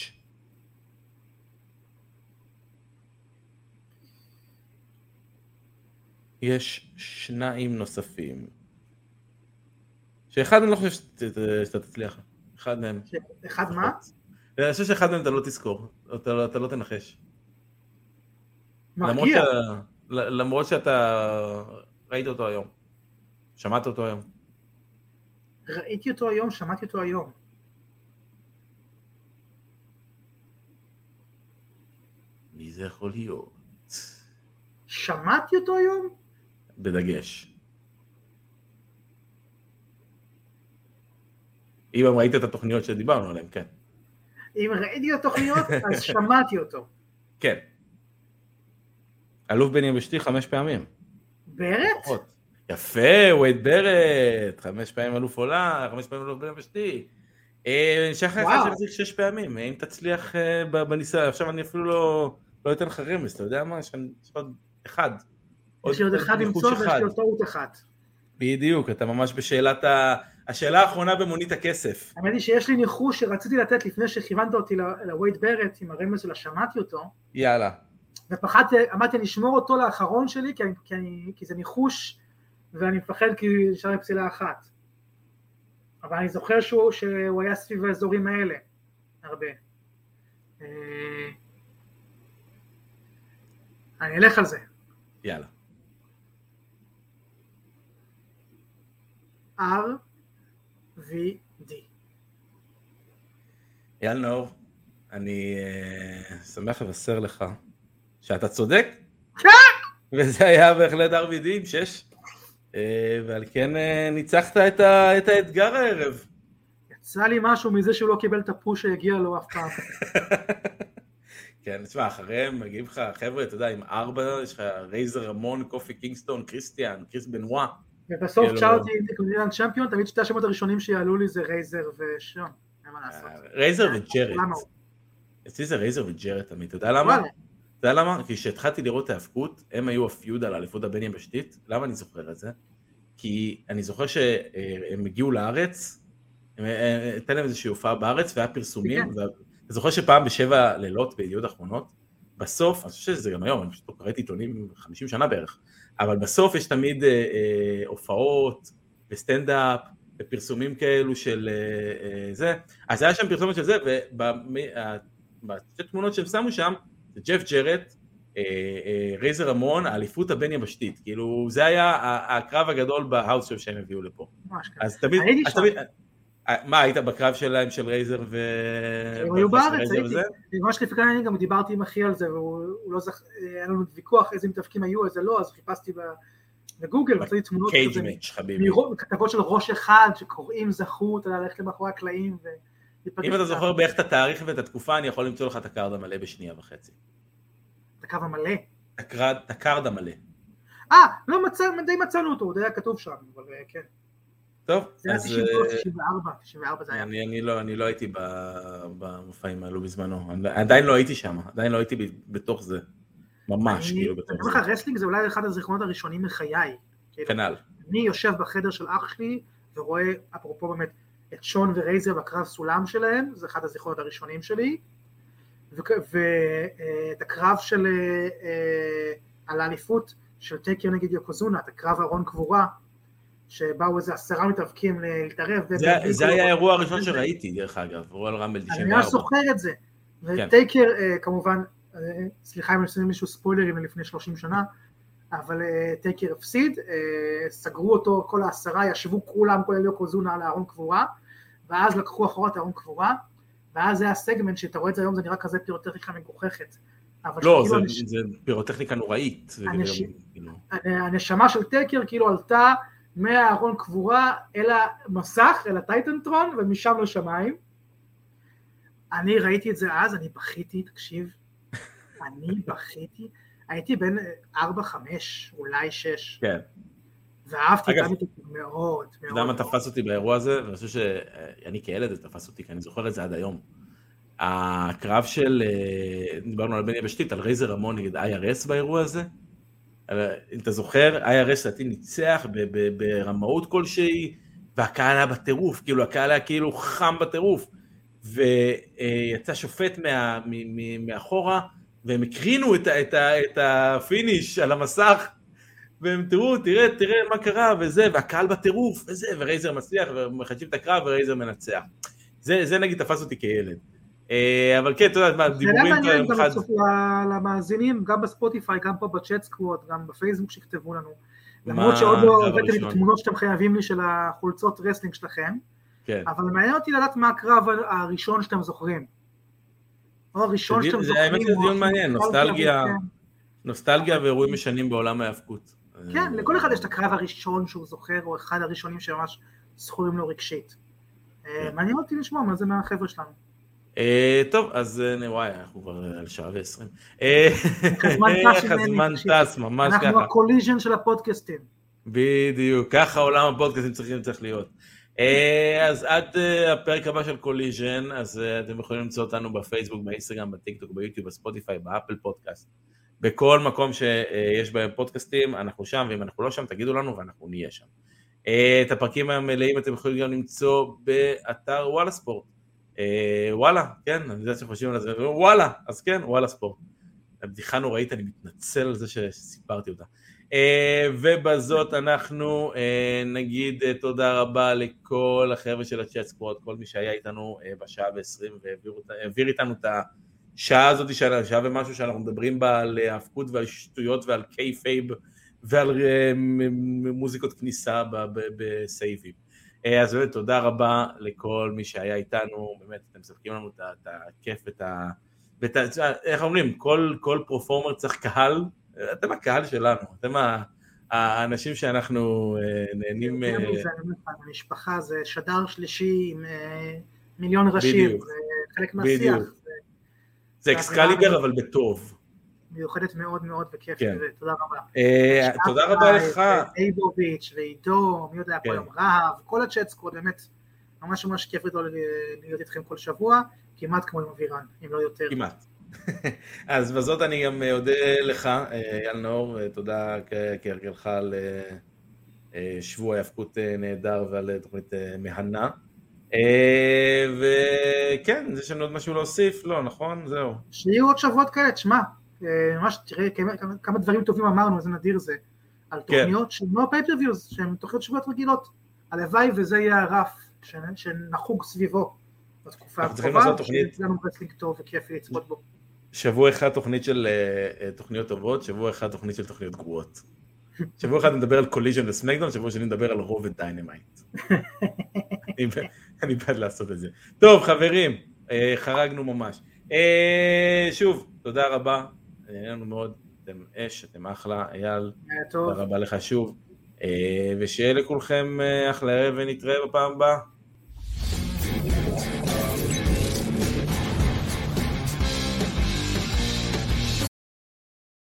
יש שניים נוספים. שאחד אני לא חושב שאתה תצליח. אחד מהם. אחד מה? אני חושב שאחד מהם אתה לא תזכור. אתה לא- אתה לא תנחש. למרות. ש- למרות שאתה ראית אותו היום. שמעת אותו היום. ראיתי אותו היום, שמעתי אותו היום. מי זה יכול להיות? שמעתי אותו היום? בדגש. אם ראית את התוכניות שדיברנו עליהן, כן. אם ראיתי את התוכניות, אז שמעתי אותו. כן. אלוף בן יבשתי חמש פעמים. ברט? לפחות. יפה, וייד ברט, חמש פעמים אלוף עולה, חמש פעמים אלוף בן נשאר לך אחד וואו. שתחזיק שש פעמים, אם תצליח אה, בניסיון, עכשיו אני אפילו לא לא אתן לך רמז, אתה יודע מה? יש עוד אחד. יש לי עוד אחד למצוא ויש. לי עוד טעות אחת. בדיוק, אתה ממש בשאלת ה... השאלה האחרונה במונית הכסף. האמת היא שיש לי ניחוש שרציתי לתת לפני שכיוונת אותי לווייד ברט עם הרמז שלה, שמעתי אותו, יאללה. ופחדתי, אמרתי לשמור אותו לאחרון שלי, כי, אני- כי, אני, כי זה ניחוש, ואני מפחד כי נשאר לי פסילה אחת. אבל אני זוכר שהוא, שהוא היה סביב האזורים האלה, הרבה. אה, אני אלך על זה. יאללה. RVD. אייל נאור, אני אה, שמח לבשר לך שאתה צודק, וזה היה בהחלט RVD עם 6, ועל כן אה, ניצחת את, ה, את האתגר הערב. יצא לי משהו מזה שהוא לא קיבל את הפוש שהגיע לו אף פעם. כן, תשמע, אחריהם מגיעים לך חבר'ה, אתה יודע, עם ארבע, יש לך רייזר רמון, קופי קינגסטון, קריסטיאן, קריס בנואה. ובסוף כאילו- Intercontinental Champion, תמיד שתי השמות הראשונים שיעלו לי זה רייזר ושון, אין מה לעשות. רייזר וג'רד. אצלי זה רייזר וג'רד תמיד, אתה יודע למה? אתה יודע למה? כי כשהתחלתי לראות את ההאבקות, הם היו ה feud על האליפות הבין יבשתית. למה אני זוכר את זה? כי אני זוכר שהם הגיעו לארץ, הם- אה, הייתה להם איזושהי הופעה בארץ והיה פרסומים, כן. ואתה זוכר שפעם בשבע לילות בידיעות אחרונות, בסוף, אני חושב שזה גם היום, אני פשוט לא קראתי עיתונים 50 שנה בערך, אבל בסוף יש תמיד אה, אה, הופעות וסטנדאפ ופרסומים כאלו של אה, אה, זה, אז היה שם פרסומת של זה, ובשתי תמונות שהם שמו שם, זה ג'ף ג'רט, אה, אה, רייזר רמון, האליפות הבין יבשתית, כאילו זה היה הקרב הגדול בהאוס שואו שהם הביאו לפה. ממש. אז תמיד, אה, מה היית בקרב שלהם של רייזר ו... הם היו בארץ, הייתי? ממש לפני ימים גם דיברתי עם אחי על זה, והוא הוא לא זכ... היה לנו ויכוח איזה מתאבקים היו, איזה לא, אז חיפשתי בגוגל, מצאתי תמונות כזה, כתבות של ראש אחד, שקוראים זכו, אתה יודע, ללכת למאחורי הקלעים ולהיפגש אם אתה. זוכר בערך את התאריך ואת התקופה, אני יכול למצוא לך את ה card המלא בשנייה וחצי. את הקו המלא. את הקארד המלא. אה, לא מצא, די מצאנו אותו, הוא די היה כתוב שם, אבל אה, כן. טוב, זה היה אז 93, אה, 94, 94 זה היה. אני, אני, לא, אני לא הייתי במופעים האלו בזמנו, אני עדיין לא הייתי שם, עדיין לא הייתי בתוך זה, ממש אני כאילו אני בתוך אומר זה, לך, wrestling זה אולי אחד הזיכרונות הראשונים מחיי. כאילו, כנ"ל, אני יושב בחדר של אח שלי ורואה, אפרופו באמת, את שון ורייזר בקרב סולם שלהם, זה אחד הזיכרונות הראשונים שלי, ואת הקרב של, אה, אה, על האליפות של טקר נגד יוקוזונה, את הקרב ארון קבורה, שבאו איזה עשרה מתאבקים להתערב. זה, זה היה האירוע הראשון שראיתי דרך אגב, רואל רמבל אני ממש 94, זוכר את זה. כן. וטייקר אה, כמובן, אה, סליחה אם אני עושה מישהו ספוילרים מלפני 30 שנה, אבל אה, טייקר הפסיד, אה, סגרו אותו כל העשרה, ישבו כולם כולל יוקוזונה על הארון קבורה, ואז לקחו אחורה את הארון קבורה, ואז זה היה סגמנט שאתה רואה את זה היום, זה נראה כזה פירוטכניקה מגוחכת. אבל לא, זה, הנש- זה פירוטכניקה נוראית, גם, כאילו, הנשמה של טייקר כאילו עלתה מהארון קבורה אל המסך, אל הטייטנטרון, ומשם לשמיים. אני ראיתי את זה אז, אני בכיתי, תקשיב, אני בכיתי, הייתי בן 4-5, אולי 6, כן, ואהבתי את אמיתי מאוד, אתה יודע מה מאוד. תפס אותי באירוע הזה? ואני חושב שאני כילד זה תפס אותי, כי אני זוכר את זה עד היום. הקרב של, אה, דיברנו על בין יבשתית, על רייזר רמון נגד IRS באירוע הזה. אם אתה זוכר, IRS לדעתי ניצח ברמאות כלשהי, והקהל היה בטירוף, כאילו הקהל היה כאילו חם בטירוף. ויצא שופט מה, מאחורה, והם הקרינו את, את, את ה finish על המסך, והם תראו, תראה, תראה מה קרה וזה, והקהל בטירוף וזה, ורייזר מצליח, ומחדשים את הקרב ורייזר מנצח. זה, זה נגיד תפס אותי כילד. אה, אבל כן, אתה יודע, מה, זה היה דיבורים מעניין גם. בסוף למאזינים, גם בספוטיפיי, גם פה ב Chat Squad, גם בפייסבוק שיכתבו לנו. למרות שעוד לא הבאתם את? התמונות שאתם חייבים לי של החולצות wrestling שלכם, כן. אבל מעניין אותי לדעת מה הקרב הראשון שאתם זוכרים. או הראשון שאתם זוכרים. האמת שזה דיון מעניין, נוסטלגיה. נוסטלגיה ואירועים משנים בעולם ההאבקות. כן, לכל אחד יש את הקרב הראשון שהוא זוכר, או אחד הראשונים שממש זכורים לו רגשית. אה, כן. מעניין אותי לשמוע מה זה מהחבר'ה שלנו. אה, טוב, אז אה, וואי, אנחנו כבר על שעה ועשרים. איך הזמן טס ממש אנחנו ככה. ה Collision של הפודקאסטים. בדיוק, ככה עולם הפודקאסטים צריכים צריך להיות. אז עד הפרק הבא של Collision, אז אתם יכולים למצוא אותנו בפייסבוק, באינסטגרם, בטיקטוק, ביוטיוב, בספוטיפיי, באפל פודקאסט. בכל מקום שיש בהם פודקאסטים, אנחנו שם, ואם אנחנו לא שם, תגידו לנו ואנחנו נהיה שם. אה, את הפרקים המלאים אתם יכולים גם למצוא באתר וואלה ספורט. אה, וואלה, כן, אני יודע שאתם חושבים על זה, וואלה, אז כן, וואלה ספורט. הבדיחה נוראית, אני מתנצל על זה שסיפרתי אותה. אה, ובזאת אנחנו נגיד תודה רבה לכל החבר'ה של ה Chat Squad, כל מי שהיה איתנו בשעה ועשרים והעביר איתנו את השעה הזאת, של שעה ומשהו שאנחנו מדברים בה על אה, האבקות ועל שטויות ועל kayfabe ועל אה, מוזיקות כניסה בסייבים. אה, אז באמת תודה רבה לכל מי שהיה איתנו, באמת אתם מספקים לנו את הכיף ואת ה... ואת ה... איך אומרים, כל, כל פרופורמר צריך קהל, אתם הקהל שלנו, אתם ה- האנשים שאנחנו נהנים... יותר מזה, המשפחה זה שדר שלישי עם מיליון ראשים. זה חלק מהשיח, בדיוק. זה אקסקליבר אבל בטוב. מיוחדת מאוד מאוד וכיף, כן. ותודה רבה. אה, תודה רבה לך. אייבוביץ' ועידו, מי יודע, כן. פה היום רהב, כל הצ'אט סקווד, באמת, ממש ממש כיף גדול להיות איתכם כל שבוע, כמעט כמו עם אבירן, אם לא יותר. כמעט. אז בזאת אני גם אודה לך, אה, אייל נאור, אה, תודה כהרגלך על אה, אה, שבוע ההאבקות אה, נהדר ועל אה, תוכנית אה, מהנה. אה, וכן, יש לנו עוד משהו להוסיף? לא, נכון? זהו. שיהיו עוד שבועות כאלה, תשמע, אה, ממש תראה כמה- דברים טובים אמרנו, איזה נדיר זה, על כן. תוכניות שהן לא pay-per-views, שהן תוכניות שבועות רגילות. הלוואי וזה יהיה הרף שנחוג סביבו בתקופה הקרובה. שיהיה לנו wrestling טוב וכיפי לצפות בו. שבוע אחד תוכנית של אה, תוכניות טובות, שבוע אחד תוכנית של תוכניות גרועות. שבוע אחד נדבר על Collision ו SmackDown, שבוע שני נדבר על Raw ו Dynamite. אני בעד לעשות את זה. טוב, חברים, אה, חרגנו ממש. אה, שוב, תודה רבה, היה לנו מאוד, אתם אש, אתם אחלה, אייל. תודה רבה לך שוב. אה, ושיהיה לכולכם אה, אחלה ערב ונתראה בפעם הבאה.